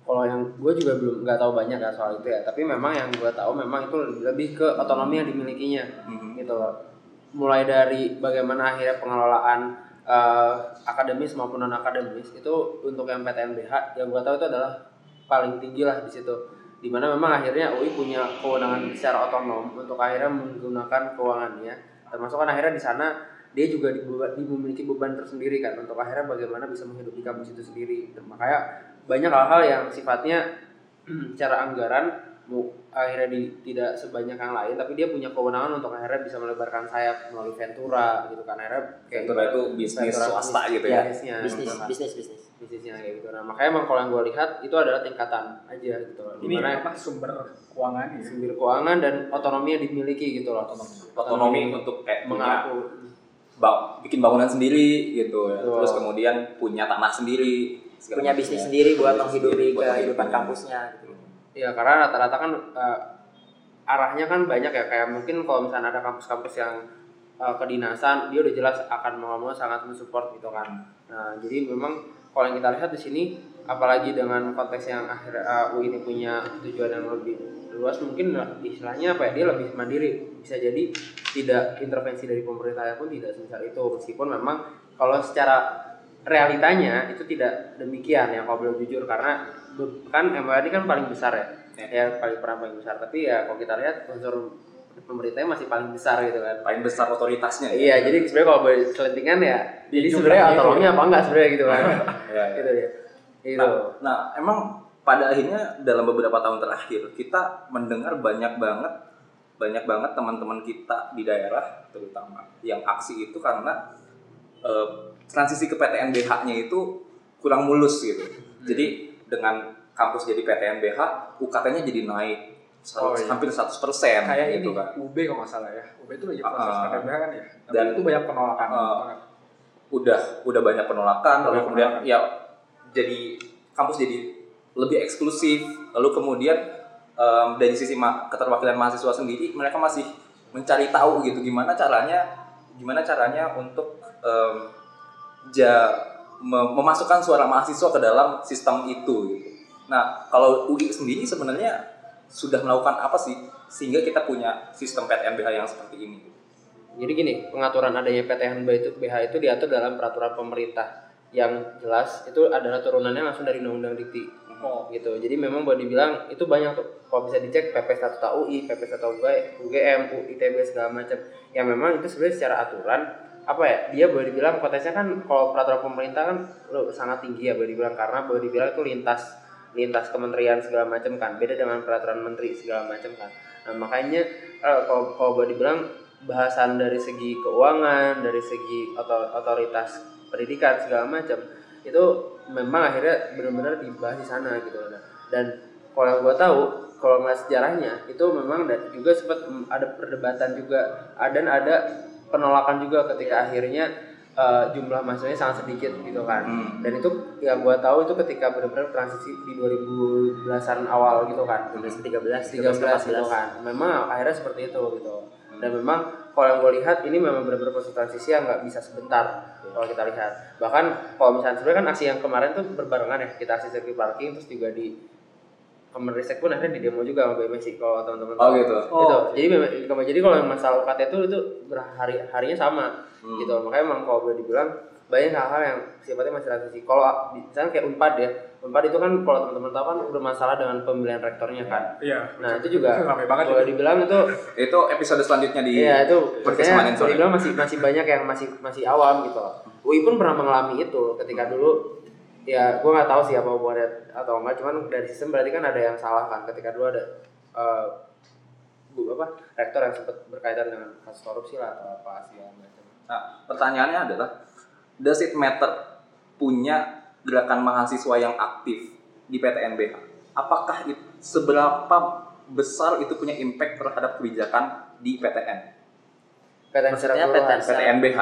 E: kalau yang gue juga belum nggak tahu banyak ya soal itu ya tapi memang yang gue tahu memang itu lebih ke otonomi yang dimilikinya gitu loh mulai dari bagaimana akhirnya pengelolaan eh, akademis maupun non akademis itu untuk yang PTNBH yang gue tahu itu adalah paling tinggi lah di situ. Di mana memang akhirnya UI punya kewenangan secara otonom untuk akhirnya menggunakan keuangannya. Termasuk kan akhirnya di sana dia juga memiliki beban tersendiri kan untuk akhirnya bagaimana bisa menghidupi kampus itu sendiri. Dan makanya banyak hal-hal yang sifatnya secara anggaran akhirnya di- tidak sebanyak yang lain tapi dia punya kewenangan untuk akhirnya bisa melebarkan sayap melalui Ventura gitu kan akhirnya kayak
C: Ventura itu bisnis
E: Ventura
C: swasta
E: bisnis-
C: gitu ya?
E: bisnisnya
D: bisnis
E: gitu kan.
D: bisnis bisnis
E: bisnisnya kayak gitu nah makanya emang kalau yang gue lihat itu adalah tingkatan aja gitu loh
B: Ini
E: di mana
B: apa sumber keuangan ya?
E: sumber keuangan dan otonomi yang dimiliki gitu loh
C: Otonomi untuk kayak
E: mengaku
C: ba- bikin bangunan sendiri gitu ya. Terus kemudian punya tanah sendiri. segala
D: punya bisnis
C: ya.
D: sendiri buat menghidupi kehidupan
C: menghidupin.
D: kampusnya gitu.
E: Ya karena rata-rata kan eh, arahnya kan banyak ya. Kayak mungkin kalau misalnya ada kampus-kampus yang eh, kedinasan dia udah jelas akan mau mau sangat mensupport gitu kan. Nah jadi memang kalau yang kita lihat di sini apalagi dengan konteks yang akhir eh, UI ini punya tujuan yang lebih luas mungkin istilahnya apa ya dia lebih mandiri. Bisa jadi tidak intervensi dari pemerintah pun tidak sebesar itu. Meskipun memang kalau secara realitanya itu tidak demikian ya kalau boleh jujur. Karena kan ini kan paling besar ya ya paling peran paling besar tapi ya kalau kita lihat unsur pemerintahnya masih paling besar gitu kan
C: Paling besar otoritasnya. ya.
E: iya jadi sebenarnya kalau boleh selentingan ya jadi
B: jumlahnya
E: sebenarnya
B: itu
E: otonomi
B: ya.
E: apa enggak sebenarnya gitu kan
C: Ya, ya.
E: gitu dia itu
C: Nah, nah, emang pada akhirnya dalam beberapa tahun terakhir kita mendengar banyak banget banyak banget teman-teman kita di daerah terutama yang aksi itu karena eh, transisi ke PTNBH-nya itu kurang mulus gitu. Jadi dengan kampus jadi PTNBH, UKT-nya jadi naik
B: Oh, iya.
C: hampir 100%
B: Kayak
C: gitu
B: ini
C: kan.
B: UB kalau nggak salah ya. UB itu lagi proses
C: Ah.
B: PTNBH kan ya. Tapi
C: Dan-
B: itu banyak penolakan
C: Ah.
B: banget.
C: udah udah banyak penolakan lalu
B: Banyak
C: kemudian
B: penolakan.
C: ya jadi kampus jadi lebih eksklusif lalu kemudian em, dari sisi ma- keterwakilan mahasiswa sendiri mereka masih mencari tahu gitu gimana caranya gimana caranya untuk em, ja memasukkan suara mahasiswa ke dalam sistem itu gitu. Nah kalau UI sendiri sebenarnya sudah melakukan apa sih sehingga kita punya sistem PTNBH yang seperti ini?
E: Jadi gini, pengaturan adanya PTN itu BH itu diatur dalam peraturan pemerintah yang jelas itu adalah turunannya langsung dari Undang-Undang Dikti.
B: Oh.
E: gitu jadi memang boleh dibilang itu banyak tuh kalau bisa dicek PP Statuta UI, PP Statuta UGM, ITB segala macam yang memang itu sebenarnya secara aturan apa ya dia boleh dibilang potensinya kan kalau peraturan pemerintah kan lo sangat tinggi ya boleh dibilang karena boleh dibilang itu lintas lintas kementerian segala macam kan beda dengan peraturan menteri segala macam kan. Nah makanya eh, kalau kalau boleh dibilang bahasan dari segi keuangan dari segi otor- otoritas pendidikan segala macam itu memang akhirnya benar-benar dibahas di sana gitu Nah, dan kalau yang gue tahu kalau ngeliat sejarahnya itu memang juga sempat mm, ada perdebatan juga dan ada penolakan juga ketika akhirnya eh, jumlah mahasiswanya sangat sedikit gitu kan.
C: Hmm.
E: dan itu yang gue tahu itu ketika benar-benar transisi di 2010-an awal gitu kan.
D: 2013,
E: 13 gitu kan. memang akhirnya seperti itu gitu. Dan memang kalau yang gue lihat ini memang benar-benar proses transisi yang nggak bisa sebentar kalau kita lihat. Bahkan kalau misalnya sebenarnya kan aksi yang kemarin tuh berbarengan ya. Kita aksi circuit parking terus juga di Kemenristek pun akhirnya di demo juga sama BMSI kalau teman-teman
C: Oh gitu.
B: Oh.
E: Gitu. Jadi memang kalau- jadi kalau yang masalah UKT itu itu berhari harinya sama
C: Hmm.
E: gitu. Makanya emang kalau boleh dibilang banyak hal-hal yang sifatnya masih transisi. Kalau misalnya kayak Unpad ya, Unpad itu kan kalau teman-teman tahu kan bermasalah dengan pemilihan rektornya kan.
B: Iya.
E: Nah itu juga
B: Ramai banget
E: dibilang itu
C: Itu episode selanjutnya di
E: Iya itu
C: sore.
E: dibilang masih masih banyak yang masih masih awam gitu. UI pun pernah mengalami itu ketika dulu ya gue nggak tahu sih apa hubungannya atau enggak cuman dari sistem berarti kan ada yang salah kan ketika dulu ada eh, bu apa rektor yang sempat berkaitan dengan kasus korupsi lah atau apa segala macam.
C: Nah, pertanyaannya adalah does it matter punya gerakan mahasiswa yang aktif di PTNBH? Apakah itu, seberapa besar itu punya impact terhadap kebijakan di PTN?
E: PTN
D: Maksudnya. PTN.
C: PTNBH.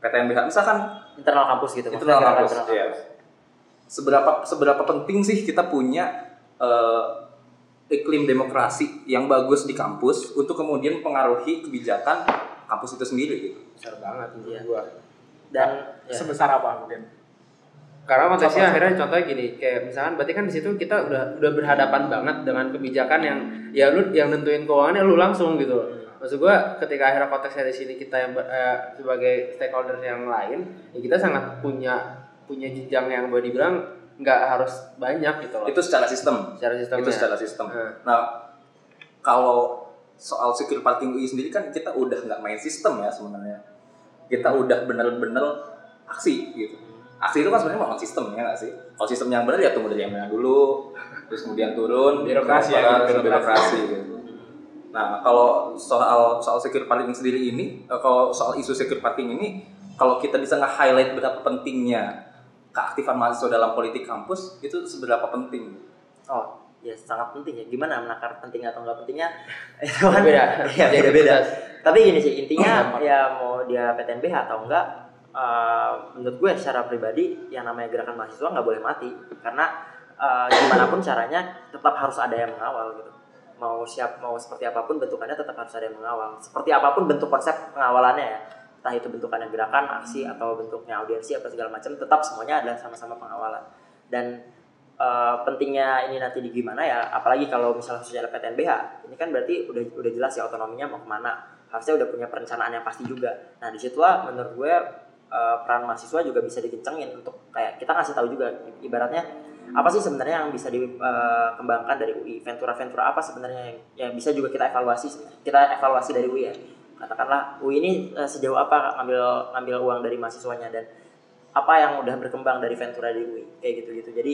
C: PTNBH misalkan
D: internal kampus gitu
C: itu
D: maksudnya
C: dalam
D: gerakan
C: kampus.
D: internal
C: Iya. Seberapa seberapa penting sih kita punya eh, iklim demokrasi yang bagus di kampus untuk kemudian pengaruhi kebijakan kampus itu sendiri gitu.
E: besar banget menurut
D: Iya.
E: gua.
D: dan ya,
B: Sebesar apa mungkin?
E: Karena konteksnya akhirnya contohnya gini, kayak misalkan berarti kan di situ kita udah udah berhadapan banget dengan kebijakan yang ya lu yang nentuin keuangannya lu langsung gitu. Maksud gua ketika akhirnya konteksnya di sini kita yang ber- eh, sebagai stakeholder yang lain, ya kita sangat punya punya jenjang yang boleh dibilang nggak harus banyak gitu loh.
C: Itu secara sistem.
E: secara sistemnya.
C: Itu secara sistem.
E: Nah.
C: Nah, kalau soal secure parking UI sendiri kan kita udah nggak main sistem ya sebenarnya. Kita udah bener-bener aksi gitu. Aksi itu kan sebenarnya memang sistem ya nggak sih? Kalau sistem yang benar ya tunggu dari yang mana dulu, terus kemudian turun,
B: Birokrasi ya, birokrasi.
C: birokrasi gitu. Nah, kalau soal soal secure parking sendiri ini, eh, kalau soal isu secure parking ini, kalau kita bisa nge-highlight berapa pentingnya keaktifan mahasiswa dalam politik kampus, itu seberapa penting?
D: oh ya sangat penting ya. Gimana menakar penting atau nggak pentingnya? Itu kan
E: Beda.
D: ya beda. beda. Tapi gini sih intinya ya mau dia PTNBH atau enggak eh, menurut gue secara pribadi yang namanya gerakan mahasiswa nggak boleh mati. Karena eh, gimana pun caranya tetap harus ada yang mengawal gitu. Mau siap mau seperti apa pun bentukannya tetap harus ada yang mengawal. Seperti apa pun bentuk konsep pengawalannya ya entah itu bentukannya gerakan aksi atau bentuknya audiensi apa segala macam tetap semuanya ada sama-sama pengawalan. Dan eh, pentingnya ini nanti di gimana ya apalagi kalau misalnya secara PTNBH ini kan berarti udah udah jelas ya otonominya mau ke mana. Harusnya udah punya perencanaan yang pasti juga. Nah di situlah menurut gue eh, peran mahasiswa juga bisa dikencengin untuk kayak kita ngasih tahu juga ibaratnya apa sih sebenarnya yang bisa dikembangkan dari UI ventura-ventura apa sebenarnya yang, yang bisa juga kita evaluasi kita evaluasi dari UI ya katakanlah UI ini eh, sejauh apa ngambil ngambil uang dari mahasiswanya dan apa yang udah berkembang dari ventura di UI kayak gitu-gitu jadi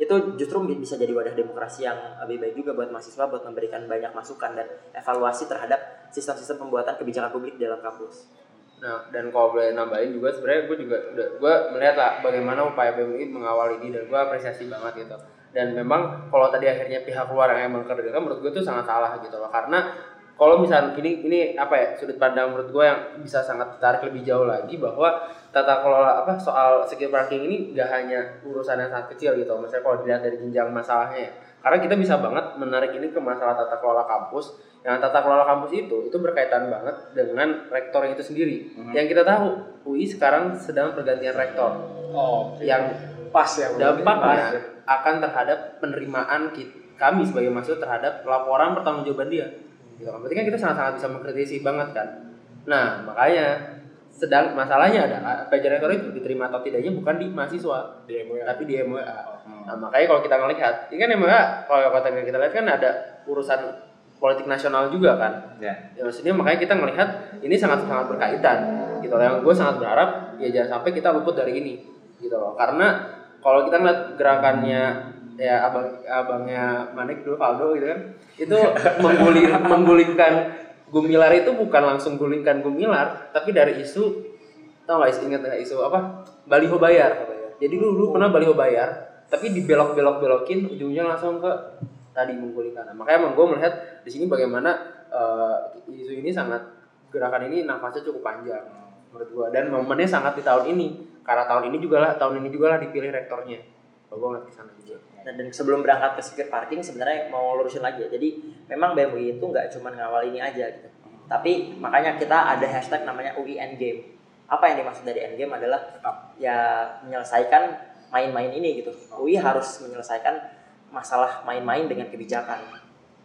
D: itu justru bi- bisa jadi wadah demokrasi yang lebih baik juga buat mahasiswa buat memberikan banyak masukan dan evaluasi terhadap sistem-sistem pembuatan kebijakan publik dalam kampus.
E: Nah, dan kalau boleh nambahin juga sebenarnya gue juga udah gue melihat lah bagaimana upaya BMI mengawal ini dan gue apresiasi banget gitu. Dan memang kalau tadi akhirnya pihak luar yang emang kerjakan menurut gue itu sangat salah gitu loh karena kalau misalnya ini ini apa ya sudut pandang menurut gue yang bisa sangat tarik lebih jauh lagi bahwa tata kelola apa soal secure parking ini gak hanya urusan yang sangat kecil gitu. Misalnya kalau dilihat dari jenjang masalahnya. Ya karena kita bisa banget menarik ini ke masalah tata kelola kampus. Yang tata kelola kampus itu itu berkaitan banget dengan rektor itu sendiri. Yang kita tahu UI sekarang sedang pergantian rektor.
B: Oh,
E: yang
B: pas ya.
E: Dampaknya
B: ya.
E: akan terhadap penerimaan ki- kami sebagai mahasiswa terhadap laporan pertanggungjawaban dia gitu kan berarti kan kita sangat-sangat bisa mengkritisi banget kan nah makanya sedang masalahnya adalah pelajaran rektor itu diterima atau tidaknya bukan di mahasiswa
B: di MWA.
E: tapi di MWA
C: Hmm.
E: Nah, makanya kalau kita ngelihat, ini kan MWA kalau kata kita lihat kan ada urusan politik nasional juga kan.
C: Ya.
E: Ya maksudnya makanya kita ngelihat ini sangat sangat berkaitan gitu loh. Yang gue sangat berharap ya jangan sampai kita luput dari ini gitu loh. Karena kalau kita ngeliat gerakannya ya abang abangnya Manik dulu Valdo gitu kan. Itu mengguling menggulingkan Gumilar itu bukan langsung gulingkan Gumilar tapi dari isu tau gak ingat nggak isu apa? Baliho bayar. Jadi dulu, dulu pernah baliho bayar tapi dibelok belok belokin ujungnya langsung ke tadi menggulingkan. Nah, makanya emang gue melihat di sini bagaimana eh, isu ini sangat gerakan ini nafasnya cukup panjang menurut gue dan momennya sangat di tahun ini. Karena tahun ini juga lah tahun ini juga lah dipilih rektornya gue ngeliat ke sana juga.
D: Dan, dan sebelum berangkat ke secure parking sebenarnya mau lurusin lagi ya. Jadi memang BMUI itu nggak cuma ngawal ini aja gitu. Tapi makanya kita ada hashtag namanya UI Endgame apa yang dimaksud dari Endgame adalah ya menyelesaikan main-main ini gitu. UI harus menyelesaikan masalah main-main dengan kebijakan.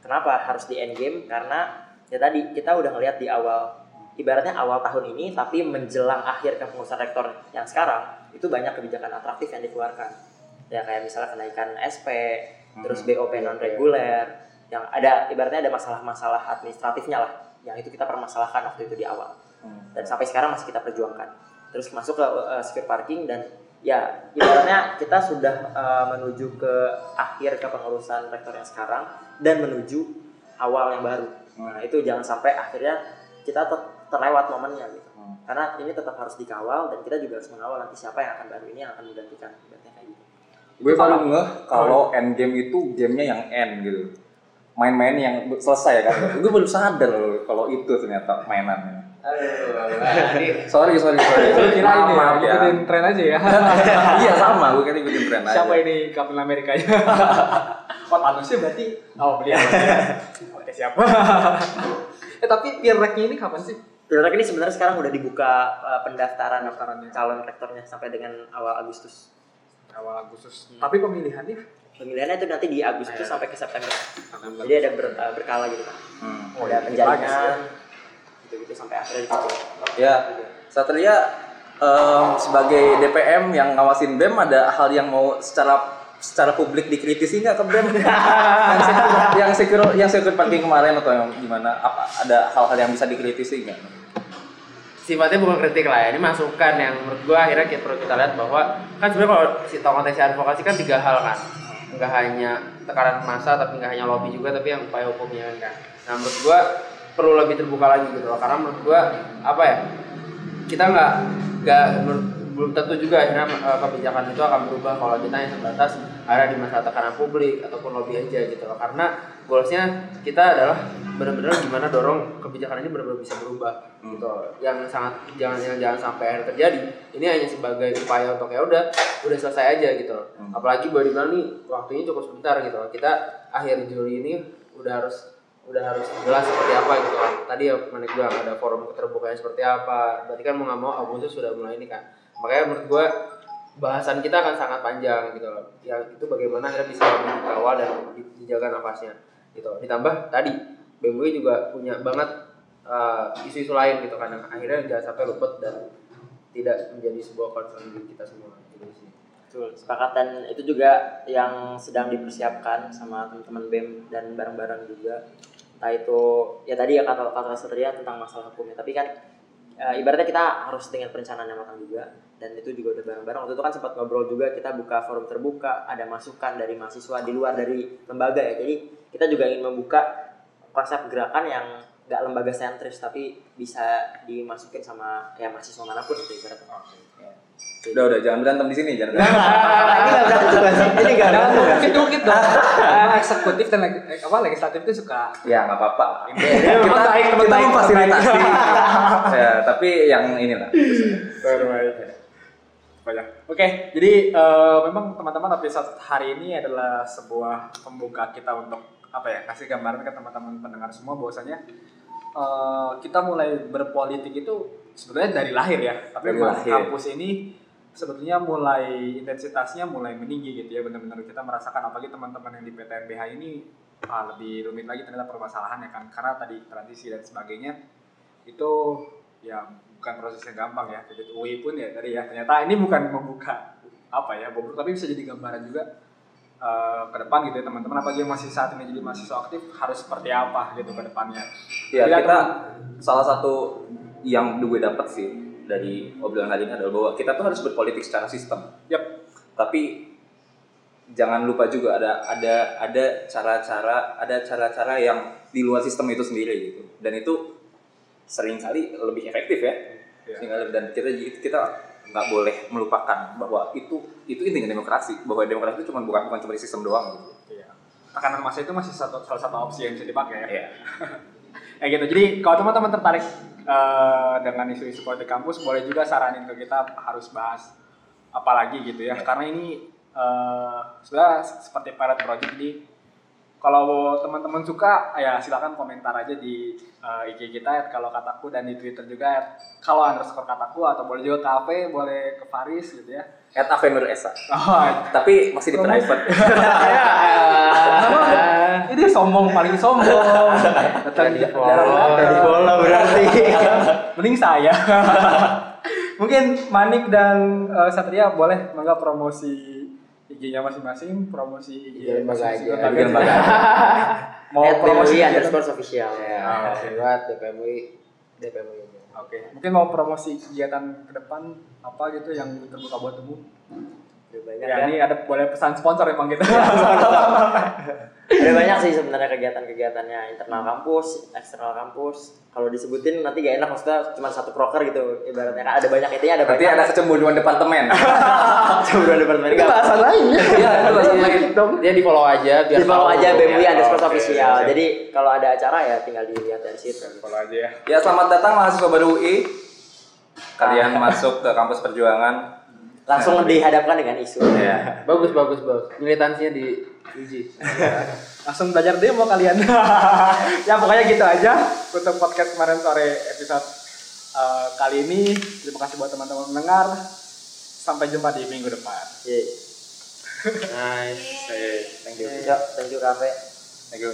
D: Kenapa harus di Endgame karena ya tadi kita udah ngelihat di awal. Ibaratnya awal tahun ini tapi menjelang akhir kepengurusan rektor yang sekarang itu banyak kebijakan atraktif yang dikeluarkan ya kayak misalnya kenaikan SP terus BOP non reguler yang ada ibaratnya ada masalah-masalah administratifnya lah yang itu kita permasalahkan waktu itu di awal. Dan sampai sekarang masih kita perjuangkan. Terus masuk ke uh, secure parking dan ya ibaratnya kita sudah uh, menuju ke akhir kepengurusan rektor yang sekarang dan menuju awal yang baru. Nah itu jangan sampai akhirnya kita ter- terlewat momennya gitu. Karena ini tetap harus dikawal dan kita juga harus mengawal nanti siapa yang akan baru ini yang akan menggantikan. Ibaratnya kayak gitu
C: Gue baru ngeh kalau end game itu gamenya yang end gitu. Main-main yang selesai kan. gue baru sadar loh kalau itu ternyata mainannya. Sorry, sorry, sorry.
B: Gue kira ini ya,
C: Maaf
B: ngikutin tren aja ya.
C: iya sama, gue kira ikutin tren aja.
B: Siapa ini Kapten Amerika nya? oh Thanosnya berarti oh beliau. Oke siapa? eh tapi Pirreknya ini kapan sih?
D: Pilrek ini sebenarnya sekarang udah dibuka uh, pendaftaran
B: Pendaftarannya.
D: calon rektornya sampai dengan awal Agustus.
B: Awal Agustus. Tapi pemilihannya
D: Pemilihannya itu nanti di Agustus
B: Iya.
D: sampai ke September.
B: September.
D: Jadi ada ber- uh, berkala gitu kan.
C: Hmm.
B: Oh,
D: ada
B: iya, bagus ya.
D: penjaringan gitu-gitu sampai akhirnya.
C: Ya, Satria em, sebagai DPM yang ngawasin BEM ada hal yang mau secara secara publik dikritisi nggak ke BEM? yang secure, yang secure yang secure parking kemarin atau yang gimana? Apa ada hal-hal yang bisa dikritisi nggak?
E: Sifatnya bukan kritik lah ya. Ini masukan yang menurut gua akhirnya kita perlu kita lihat bahwa kan sebenarnya kalau si konteksi advokasi kan tiga hal kan. Nggak hanya tekanan massa tapi nggak hanya lobby juga tapi yang upaya hukumnya kan. Nah menurut gua perlu lebih terbuka lagi gitu loh. Karena menurut gua apa ya kita nggak nggak menurut- belum tentu juga akhirnya eh, kebijakan itu akan berubah kalau kita yang sebatas ada di masalah tekanan publik ataupun lobby aja gitu loh. Karena goalsnya kita adalah benar-benar gimana dorong kebijakan ini benar-benar bisa berubah gitu loh. yang sangat jangan yang jangan sampai akhirnya terjadi ini hanya sebagai upaya untuk ya udah udah selesai aja gitu loh.
C: Hmm.
E: apalagi boleh dibilang nih waktunya cukup sebentar gitu loh. Kita akhir Juli ini udah harus udah harus jelas seperti apa gitu kan tadi ya mana bilang ada forum keterbukaan seperti apa. Berarti kan mau nggak mau Agustus sudah mulai ini kan makanya menurut gua bahasan kita akan sangat panjang gitu loh. Yang itu bagaimana akhirnya bisa dikawal dan di- dijaga nafasnya gitu. Ditambah tadi BMUI juga punya banget uh, isu-isu lain gitu kan akhirnya jangan sampai luput dan tidak menjadi sebuah concern kita semua gitu sih.
D: Betul, sepakat dan itu juga yang sedang dipersiapkan sama teman-teman BEM dan bareng-bareng juga. Entah itu ya tadi ya kata kata Satria tentang masalah hukumnya, tapi kan e, ibaratnya kita harus dengan perencanaan yang matang juga dan itu juga udah bareng-bareng. Waktu itu kan sempat ngobrol juga kita buka forum terbuka, ada masukan dari mahasiswa di luar dari lembaga ya. Jadi kita juga ingin membuka konsep gerakan yang nggak lembaga sentris tapi bisa dimasukin sama ya mahasiswa mana pun itu ibaratnya.
C: Udah udah jangan berantem di sini jangan.
D: Nah, ini nggak berantem kan sih? Ini nggak
B: Jangan
D: berantem kan?
B: dukit-dukit dong. Eh, Eksekutif dan eh, apa legislatif itu suka
C: ya nggak apa-apa. Kita
B: memang baik,
C: kita memfasilitasi. ya tapi yang inilah.
B: Banyak. Oke, jadi eh, memang teman-teman episode hari ini adalah sebuah pembuka kita untuk apa ya kasih gambaran ke teman-teman pendengar semua bahwasanya eh, kita mulai berpolitik itu sebenarnya dari lahir ya, tapi
C: Dari lahir.
B: kampus ini sebetulnya mulai intensitasnya mulai meninggi gitu ya benar-benar. Kita merasakan apalagi teman-teman yang di PTNBH ini ah, lebih rumit lagi ternyata permasalahannya kan. Karena tadi tradisi dan sebagainya itu ya bukan proses yang gampang ya. Kayak gitu. UI pun ya tadi ya. Ternyata ini bukan membuka apa ya bobor tapi bisa jadi gambaran juga eh, ke depan gitu ya teman-teman. Apalagi yang masih saat ini jadi mahasiswa aktif harus seperti apa gitu ke depannya.
C: Ya
B: Jadi
C: kita salah satu yang gue dapat sih dari obrolan hari ini adalah bahwa kita tuh harus berpolitik secara sistem.
B: Yap.
C: Tapi jangan lupa juga ada ada ada cara-cara ada cara-cara yang di luar sistem itu sendiri gitu. Dan itu sering kali lebih efektif ya.
B: Iya.
C: Seringkali- Dan kita kita nggak boleh melupakan bahwa itu itu intinya demokrasi bahwa demokrasi itu cuma bukan bukan cuma di sistem doang gitu.
B: Iya. tekanan massa itu masih satu salah satu opsi yang bisa dipakai ya
C: Iya.
B: ya gitu jadi kalau teman-teman tertarik eh, dengan isu-isu politik kampus boleh juga saranin ke kita harus bahas apa lagi gitu ya. Karena ini eh, sudah seperti pilot project jadi kalau teman-teman suka ya silakan komentar aja di eh, IG kita ya kalau kataku dan di Twitter juga ya kalau underscore kataku atau boleh juga ke AP boleh ke Faris gitu ya
C: At Avenur Esa.
B: oh,
C: Tapi masih di private.
B: ini sombong paling sombong datang jarang
E: follow.
D: berarti.
B: mending saya mungkin Manik dan eh, Satria boleh mangga promosi IG-nya masing-masing promosi IG masing-masing lembaga
C: Bikin lembaga.
B: mau
D: At
B: promosi
D: underscore official.
E: Ya,
B: Ah, oke.
E: buat DPMUI DPMUI aja.
B: oke mungkin mau promosi kegiatan ke depan apa gitu yang terbuka buat umum
D: banyak
B: ya
D: ya.
B: ini ada boleh pesan sponsor emang gitu
D: Ada banyak sih sebenarnya kegiatan-kegiatannya internal kampus, eksternal kampus. Kalau disebutin nanti gak enak maksudnya cuma satu proker gitu ibaratnya kan ada banyak intinya ada
C: Berarti
D: banyak.
C: ada kecemburuan departemen.
D: Cemburuan departemen enggak. Bahasan lain.
C: Iya, itu bahasa lain.
E: Dia di follow aja biar
D: Di follow
E: tahu.
D: aja BMUI
E: Ya.
D: underscore
B: oke,
D: official. Jadi kalau ada acara ya tinggal dilihat dari situ.
B: follow aja ya
C: Ya selamat datang mahasiswa baru UI. Kalian masuk ke kampus perjuangan.
D: Langsung dihadapkan dengan isu.
C: Ya.
E: Bagus bagus bagus. Militansinya di uji.
B: langsung belajar demo kalian ya pokoknya gitu aja untuk podcast kemarin sore episode eh, kali ini terima kasih buat teman-teman mendengar sampai jumpa di minggu depan
D: Yeay.
E: Nice.
C: Thank you.
D: Yuk, thank you Cafe.
C: Thank you.